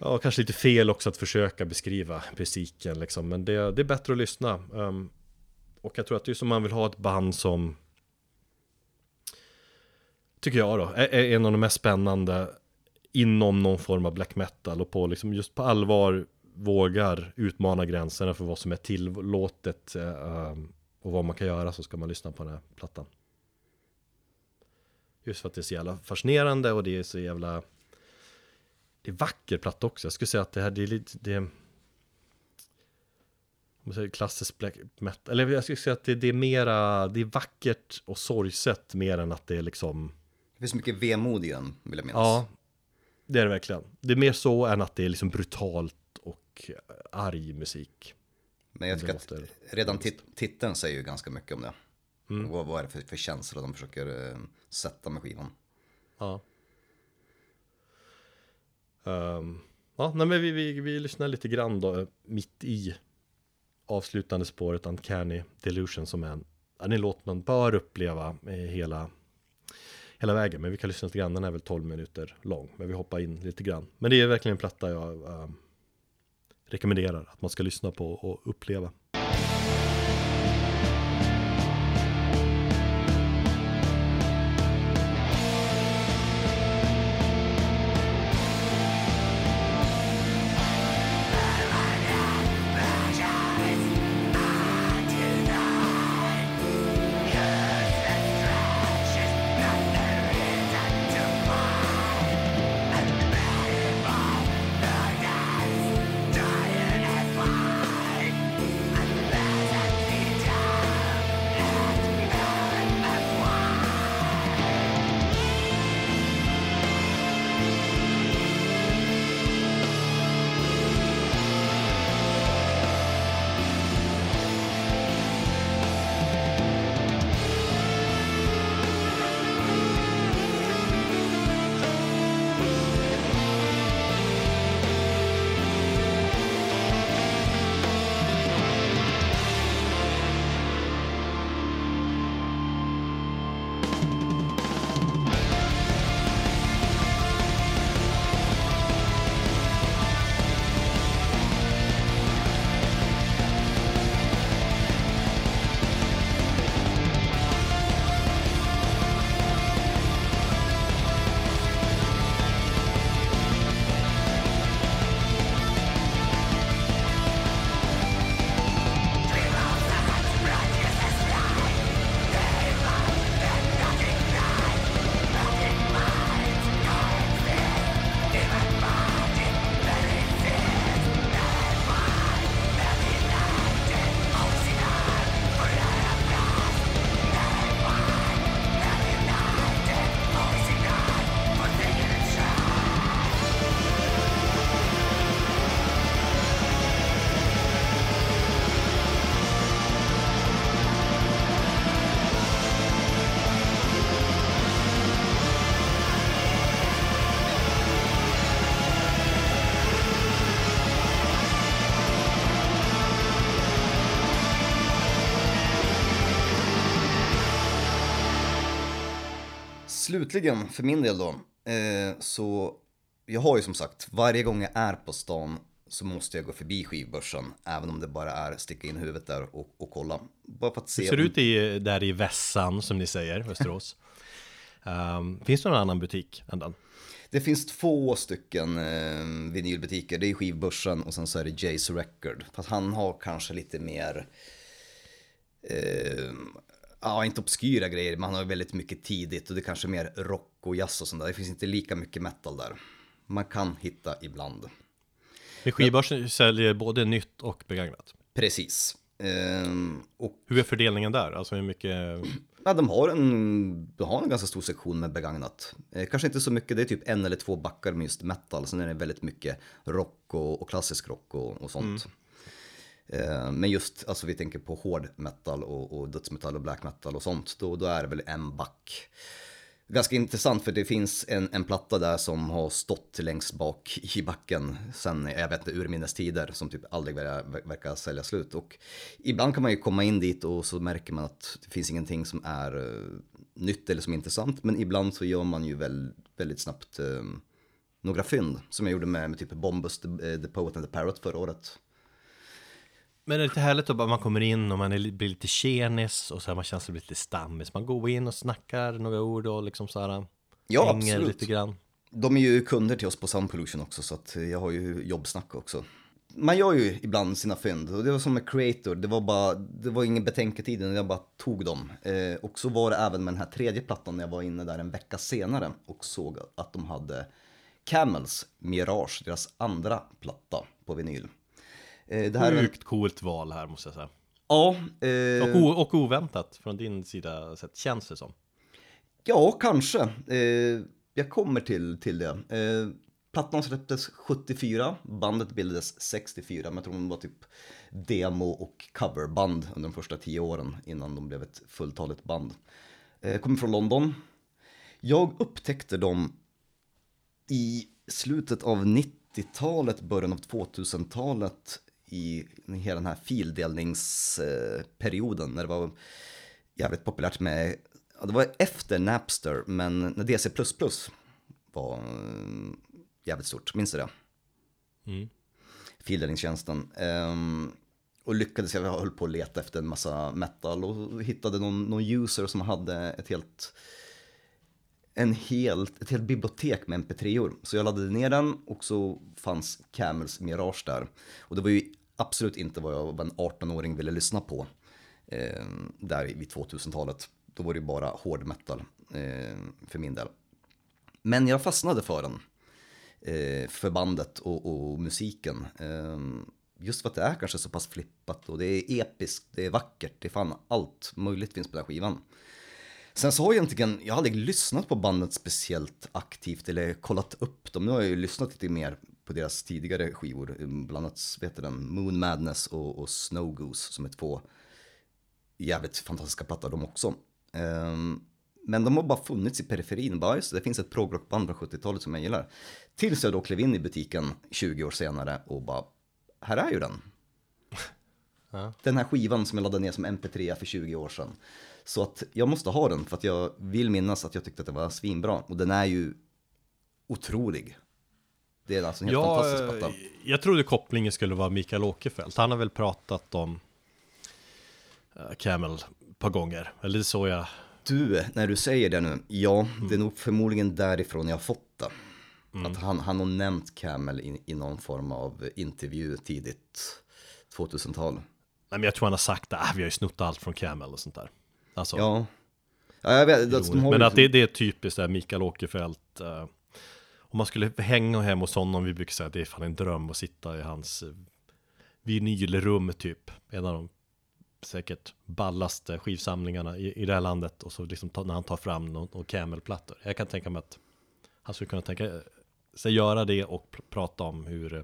Speaker 1: Ja, kanske lite fel också att försöka beskriva musiken liksom. Men det, det är bättre att lyssna. Um, och jag tror att det är som man vill ha ett band som Tycker jag då, är, är en av de mest spännande Inom någon form av black metal och på liksom just på allvar Vågar utmana gränserna för vad som är tillåtet uh, Och vad man kan göra så ska man lyssna på den här plattan Just för att det är så jävla fascinerande och det är så jävla Det är vacker platta också. Jag skulle säga att det här det är lite det Om man säger klassisk black metal Eller jag skulle säga att det, det är mera Det är vackert och sorgset mer än att det är liksom
Speaker 2: Det finns mycket vemod i den, vill jag minnas.
Speaker 1: Ja Det är det verkligen Det är mer så än att det är liksom brutalt och arg musik
Speaker 2: Men jag tycker att redan tit titeln säger ju ganska mycket om det. Vad, vad är det för, för känsla de försöker eh, sätta med skivan?
Speaker 1: Ja. Ehm, ja, nej, men vi, vi, vi lyssnar lite grann då mitt i avslutande spåret Uncanny Delusion som är en, en låt man bör uppleva med hela hela vägen. Men vi kan lyssna lite grann, den är väl 12 minuter lång. Men vi hoppar in lite grann. Men det är verkligen en platta jag ehm, rekommenderar att man ska lyssna på och uppleva.
Speaker 2: Slutligen, för min del då, eh, så jag har ju som sagt, varje gång jag är på stan så måste jag gå förbi skivbörsen, även om det bara är sticka in huvudet där och, och kolla. Bara för att se.
Speaker 1: Hur ser det ut i, där i vässan som ni säger, Västerås? Um, [laughs] finns det någon annan butik än den?
Speaker 2: Det finns två stycken eh, vinylbutiker. Det är skivbörsen och sen så är det Jace Record. Fast han har kanske lite mer, eh, ja inte obskyra grejer, men han har väldigt mycket tidigt och det är kanske mer rock och jazz och sånt där. Det finns inte lika mycket metal där. Man kan hitta ibland.
Speaker 1: Men skivbörsen säljer både nytt och begagnat.
Speaker 2: Precis. Ehm, och
Speaker 1: Hur är fördelningen där? Alltså hur mycket?
Speaker 2: ja, de, har en, de har en ganska stor sektion med begagnat. Eh, kanske inte så mycket, det är typ en eller två backar med just metal. Sen är det väldigt mycket rock och, och klassisk rock och, och sånt. Eh, Eh, men just, alltså vi tänker på hård metal och, och dödsmetall och black metal och sånt. Då, då är det väl en back. Ganska intressant för det finns en, en platta där som har stått längst bak i backen sen, jag vet inte, urminnes tider som typ aldrig verkar, verkar sälja slut. Och ibland kan man ju komma in dit och så märker man att det finns ingenting som är eh, nytt eller som är intressant. Men ibland så gör man ju väl, väldigt snabbt eh, några fynd som jag gjorde med, med typ Bombus, the, the Poet and the Parrot förra året.
Speaker 1: Men det är lite härligt att man kommer in och man är, blir lite tjenis och så här, man känns lite stammis. Man går in och snackar några ord och liksom så här
Speaker 2: Ja,
Speaker 1: hänger
Speaker 2: absolut.
Speaker 1: lite grann.
Speaker 2: De är ju kunder till oss på Sound Pollution också så att jag har ju jobbsnack också. Man gör ju ibland sina fynd och det var som med Creator, det var bara, det var ingen betänketid, jag bara tog dem. Eh, och så var det även med den här tredje plattan när jag var inne där en vecka senare och såg att de hade Camels Mirage, deras andra platta på vinyl. Eh, det här är
Speaker 1: Sjukt coolt val här måste jag säga.
Speaker 2: ja,
Speaker 1: Och,
Speaker 2: eh,
Speaker 1: o, och oväntat från din sida sett, känns det som.
Speaker 2: Ja, kanske. Eh, jag kommer till, till det. Eh, plattan släpptes 74, bandet bildades 64, men jag tror de var typ demo och coverband under de första tio åren innan de blev ett fulltaligt band. Eh, kommer från London. Jag upptäckte dem i slutet av 90-talet, början av 2000-talet i hela den här fildelningsperioden när det var jävligt populärt med, ja, det var efter Napster, men när DC++ var eh, jävligt stort, minns du det?
Speaker 1: Mm.
Speaker 2: Fildelningstjänsten. Ehm, och lyckades, jag höll på att leta efter en massa metal och hittade någon, någon user som hade ett helt en helt, ett helt bibliotek med mp3or. Så jag laddade ner den och så fanns Camels Mirage där. Och det var ju absolut inte vad jag vad en 18-åring ville lyssna på. Eh, där vid 2000-talet. Då var det ju bara hård metal eh, för min del. Men jag fastnade för den. Eh, för bandet och, och musiken. Eh, just för att det är kanske så pass flippat och det är episkt, det är vackert, det är fan allt möjligt finns på den här skivan. Sen så har jag egentligen, jag har aldrig lyssnat på bandet speciellt aktivt eller kollat upp dem. Nu har jag ju lyssnat lite mer på deras tidigare skivor, bland annat vet den, Moon Madness och, och Snow Goose som är två jävligt fantastiska plattor de också. Ehm, men de har bara funnits i periferin, bara just det, det finns ett progrockband från 70-talet som jag gillar. Tills jag då klev in i butiken 20 år senare och bara, här är ju den. [laughs]
Speaker 1: Ja.
Speaker 2: Den här skivan som jag laddade ner som mp3 för 20 år sedan. Så att jag måste ha den för att jag vill minnas att jag tyckte att det var svinbra. Och den är ju otrolig. Det är alltså en helt
Speaker 1: Ja,
Speaker 2: fantastisk
Speaker 1: eh,
Speaker 2: platta.
Speaker 1: jag trodde kopplingen skulle vara Mikael Åkerfeldt. Han har väl pratat om eh, Camel ett par gånger. Eller det är så jag...
Speaker 2: Du, när du säger det nu, ja, det är nog förmodligen därifrån jag har fått det. Att han, han har nämnt Camel i, i någon form av intervju tidigt 2000-tal.
Speaker 1: Nej, men jag tror han har sagt att ah, vi har ju snott allt från Camel och sånt där. Alltså,
Speaker 2: Ja. Ja, jag vet. Alltså, de
Speaker 1: roligt.
Speaker 2: har
Speaker 1: men att det, det är typiskt där Mikael Åkerfeldt. eh, om man skulle hänga hem hos honom, vi brukar säga att det är fan en dröm att sitta i hans eh, vinylrum typ. En av de säkert ballaste skivsamlingarna i, i det här landet. Och så liksom ta, när han tar fram någon, någon Camel-plattor. Jag kan tänka mig att han skulle kunna tänka sig göra det och pr- prata om hur eh,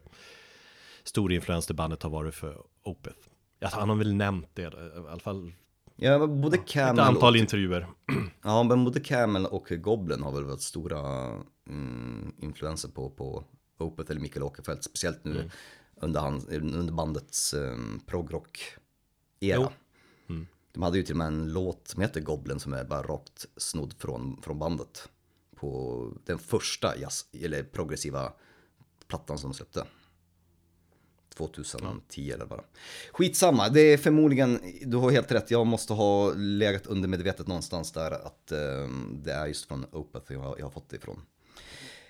Speaker 1: stor influens det bandet har varit för Opeth. Ja, han har väl nämnt det, eh, i alla fall
Speaker 2: Ja, både
Speaker 1: ett
Speaker 2: Camel
Speaker 1: antal
Speaker 2: och,
Speaker 1: intervjuer. [clears throat]
Speaker 2: ja, men både Camel och Goblin har väl varit stora mm, influenser på, på Opeth eller Mikael Åkerfeldt. Speciellt nu
Speaker 1: Mm.
Speaker 2: under, hans, under bandets um, progrock-era.
Speaker 1: Mm.
Speaker 2: De hade ju till och med en låt som heter Goblin som är bara rakt snodd från, från bandet. På den första jazz, eller progressiva plattan som de släppte. 2010 eller bara. Skitsamma, det är förmodligen, du har helt rätt, jag måste ha legat undermedvetet någonstans där att eh, det är just från Opeth jag, jag har fått det ifrån.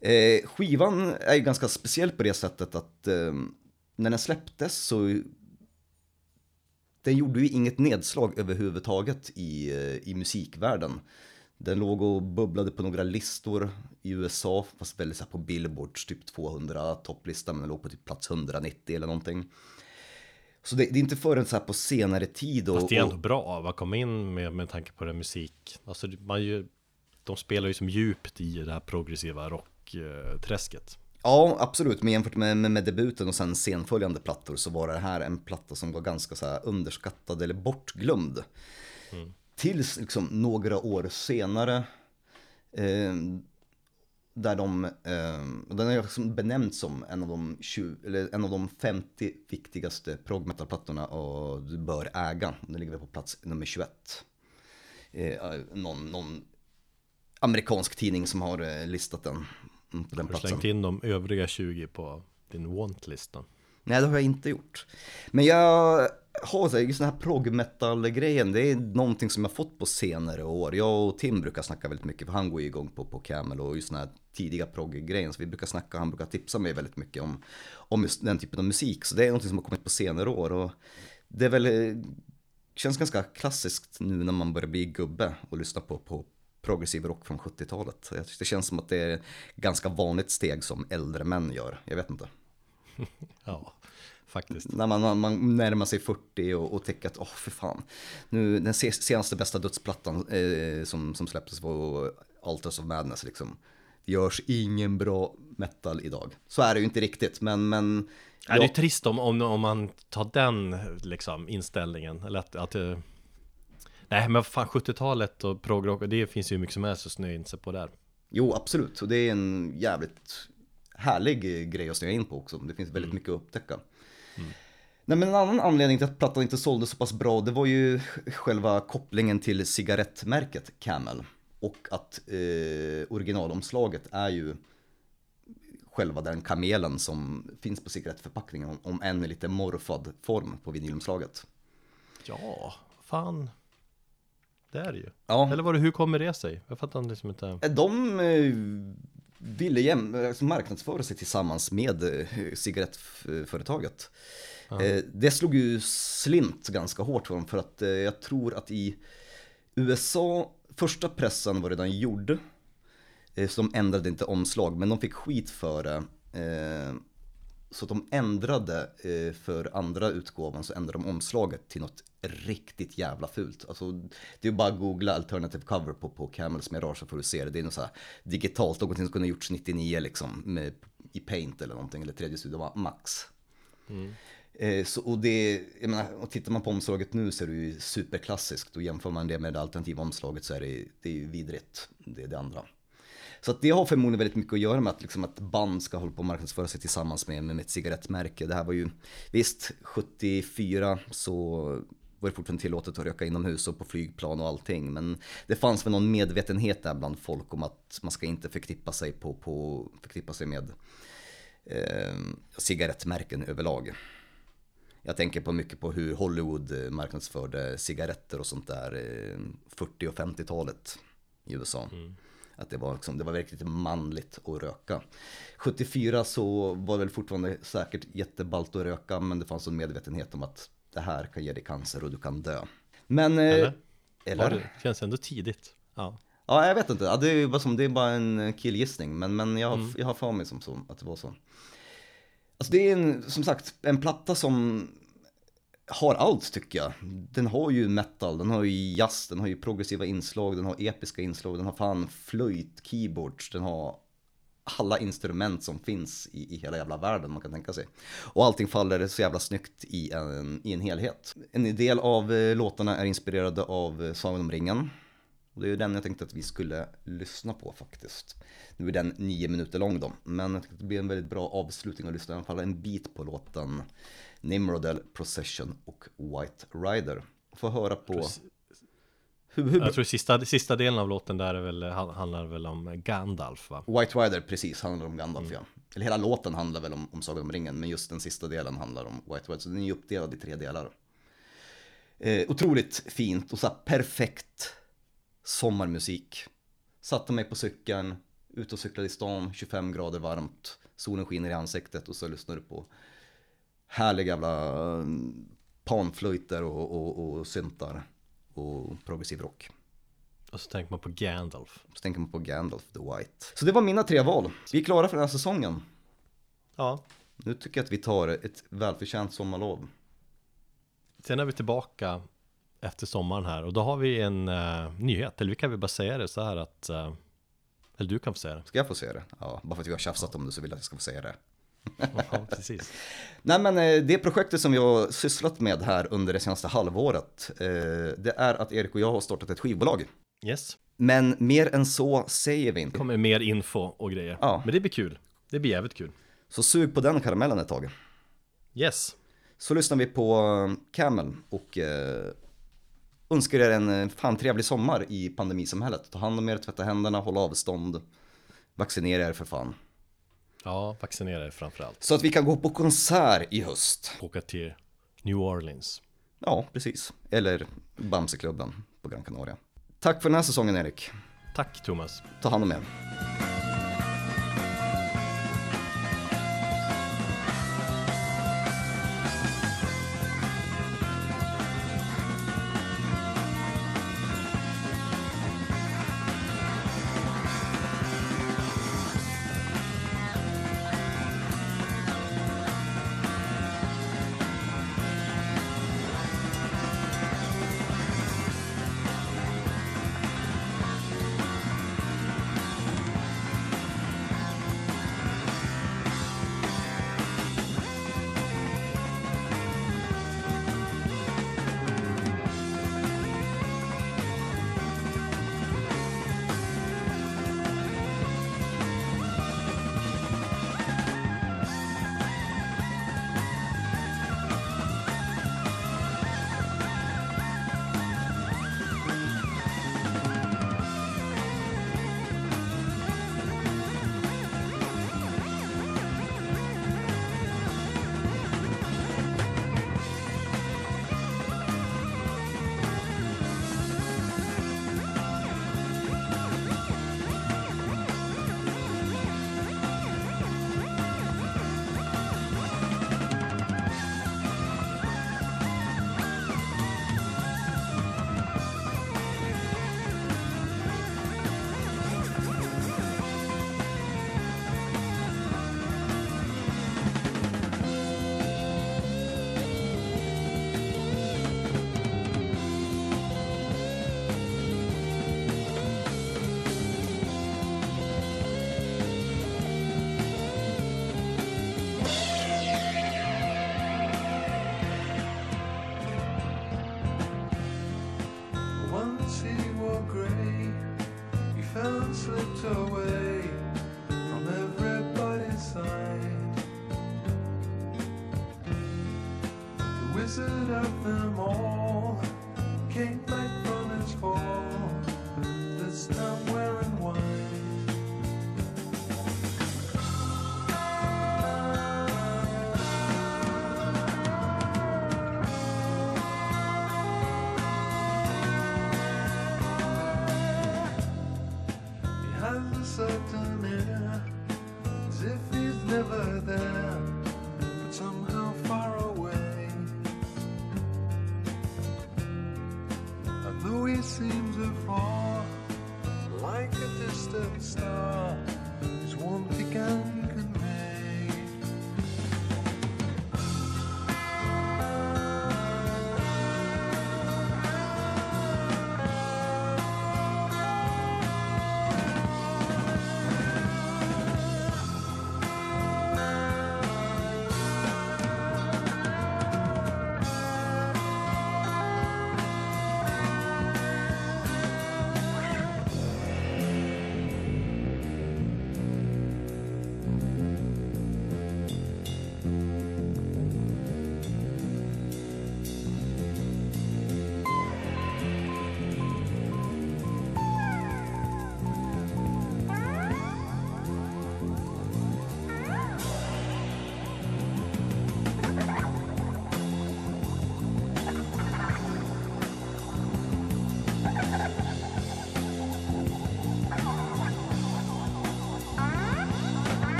Speaker 2: Eh, skivan är ju ganska speciell på det sättet att eh, när den släpptes så den gjorde ju inget nedslag överhuvudtaget i, eh, i musikvärlden. Den låg och bubblade på några listor i USA, fast väldigt så här på Billboards typ 200 topplista, men den låg på typ plats 190 eller någonting. Så det, det är inte förrän så här på senare tid och...
Speaker 1: Fast det är ändå bra att komma in med, med tanke på den musik. Alltså man ju, de spelar ju som djupt i det här progressiva rockträsket.
Speaker 2: Ja, absolut. Men jämfört med, med, med, debuten och sen senföljande plattor så var det här en platta som var ganska så underskattad eller bortglömd. Mm. Tills liksom några år senare eh, där de, eh, den är liksom benämnt som en av de, 20, eller en av de 50 viktigaste prog-metal-plattorna och du bör äga. Den ligger på plats nummer 21. Eh, någon, någon amerikansk tidning som har eh, listat den
Speaker 1: Mm, på den har du slängt in de övriga 20 på din want-lista?
Speaker 2: Nej, det har jag inte gjort. Men jag har så här, just den här prog metal-grejen, det är någonting som jag fått på senare år. Jag och Tim brukar snacka väldigt mycket, för han går ju igång på, på Camel och just den här tidiga prog-grejen. Så vi brukar snacka, han brukar tipsa mig väldigt mycket om, om just den typen av musik. Så det är någonting som har kommit på senare år. Och det är väl, känns ganska klassiskt nu när man börjar bli gubbe och lyssna på, på progressiv rock från 70-talet. Det känns som att det är ett ganska vanligt steg som äldre män gör. Jag vet inte. [laughs]
Speaker 1: ja, faktiskt.
Speaker 2: När man, man närmar sig 40 och, och tänker att, åh oh, för fan. Nu, den senaste bästa dödsplattan eh, som, som släpptes var Alters of Madness liksom. Det görs ingen bra metal idag. Så är det ju inte riktigt, men, men
Speaker 1: Ja, det är trist om, om, om man tar den liksom, inställningen. Eller att, att eh, Nej men fan 70-talet och progrock, det finns ju mycket som helst att snöa in sig på där.
Speaker 2: Jo absolut, och det är en jävligt härlig grej att snöa in på också. Det finns väldigt mm. mycket att upptäcka. Mm. Nej men en annan anledning till att plattan inte sålde så pass bra, det var ju själva kopplingen till cigarettmärket Camel. Och att eh, originalomslaget är ju själva den kamelen som finns på cigarettförpackningen, om än i lite morfad form på vinylomslaget.
Speaker 1: Ja, fan. Det är det ju. Ja. Eller var det, hur kommer det sig? Jag fattar liksom inte.
Speaker 2: Eh, de eh, ville jäm, alltså marknadsföra sig tillsammans med eh, cigarettföretaget. Ja. Det slog ju slint ganska hårt för dem för att jag tror att i USA, första pressen var redan gjord. Så de ändrade inte omslag, men de fick skit för det. Så de ändrade för andra utgåvan så ändrade de omslaget till något riktigt jävla fult. Alltså, det är bara att googla alternative cover på, på Camels Mirage så får du se det. Det är något så här digitalt, någonting som kunde gjorts 99 liksom med, i Paint eller någonting, eller 3D Studio Max. Mm. Eh, så, och det, jag menar, och tittar man på omslaget nu så är det ju superklassiskt och jämför man det med det alternativa omslaget så är det, det är ju vidrigt, det är det andra. Så att det har förmodligen väldigt mycket att göra med att, liksom, att band ska hålla på och marknadsföra sig tillsammans med, med ett cigarettmärke. Det här var ju, visst, 74 så var det fortfarande tillåtet att röka inomhus och på flygplan och allting. Men det fanns väl någon medvetenhet där bland folk om att man ska inte förknippa sig, på, på, förknippa sig med eh, cigarettmärken överlag. Jag tänker på mycket på hur Hollywood eh, marknadsförde cigaretter och sånt där eh, 40 och 50-talet i USA. Mm. Att det var, liksom, det var verkligen manligt att röka. 74 så var det väl fortfarande säkert jätteballt att röka men det fanns en medvetenhet om att det här kan ge dig cancer och du kan dö. Men... Eh, eller?
Speaker 1: eller? Det känns ändå tidigt.
Speaker 2: Ja. Ja, jag vet inte. Ja, det, är bara som, det är bara en killgissning. Men, men jag, mm. jag har för mig som så, att det var så. Alltså det är en, som sagt en platta som har allt tycker jag. Den har ju metal, den har ju jazz, den har ju progressiva inslag, den har episka inslag, den har fan flöjt, keyboards, den har alla instrument som finns i, i hela jävla världen man kan tänka sig. Och allting faller så jävla snyggt i en, i en helhet. En del av eh, låtarna är inspirerade av eh, Sagan om ringen. Och det är ju den jag tänkte att vi skulle lyssna på faktiskt. Nu är den nio minuter lång då, men jag tyckte att det blir en väldigt bra avslutning att lyssna i alla fall en bit på låten Nimrodel, Procession och White Rider. Få höra på... Hur, hur,
Speaker 1: Jag tror sista, sista delen av låten där är väl, han- handlar väl om Gandalf va?
Speaker 2: White Rider precis handlar om Gandalf ja. Eller hela låten handlar väl om, om Sagan om ringen, men just den sista delen handlar om White Rider. Så den är ju uppdelad i tre delar. Eh, otroligt fint och så här perfekt sommarmusik. Satte mig på cykeln, ute och cyklade i stan, 25 grader varmt, solen skiner i ansiktet och så lyssnar du på härliga jävla eh, panflöjter och, och, och syntar och progressiv rock.
Speaker 1: Och så tänker man på Gandalf.
Speaker 2: Så tänker man på Gandalf the White. Så det var mina tre val. Vi är klara för den här säsongen.
Speaker 1: Ja,
Speaker 2: Nu tycker jag att vi tar ett välförtjänt sommarlov.
Speaker 1: sen är vi tillbaka efter sommaren här och då har vi en eh, nyhet, eller vi kan väl bara säga det så här att eh, Eller du kan få säga det
Speaker 2: Ska jag få se det? Ja, bara för att vi har tjafsat om det så vill jag att jag ska få säga det.
Speaker 1: Ja, precis [laughs]
Speaker 2: Nej men eh, det projektet som vi har sysslat med här under det senaste halvåret, eh, det är att Erik och jag har startat ett skivbolag.
Speaker 1: Yes,
Speaker 2: Men mer än så säger vi inte.
Speaker 1: kommer mer info och grejer
Speaker 2: Ja.
Speaker 1: Men det blir kul, det blir jävligt kul
Speaker 2: Så sug på den karamellen ett tag.
Speaker 1: Yes,
Speaker 2: Så lyssnar vi på eh, Camel och önskar er en fan trevlig sommar i pandemisamhället. Ta hand om er, tvätta händerna, håll avstånd, vaccinera er för fan.
Speaker 1: Ja, vaccinera er framförallt
Speaker 2: Så att vi kan gå på konsert i höst.
Speaker 1: Åka till New Orleans
Speaker 2: Ja, precis. Eller Bamseklubben på Gran Canaria. Tack för den här säsongen Erik.
Speaker 1: Tack Thomas
Speaker 2: Ta hand om er.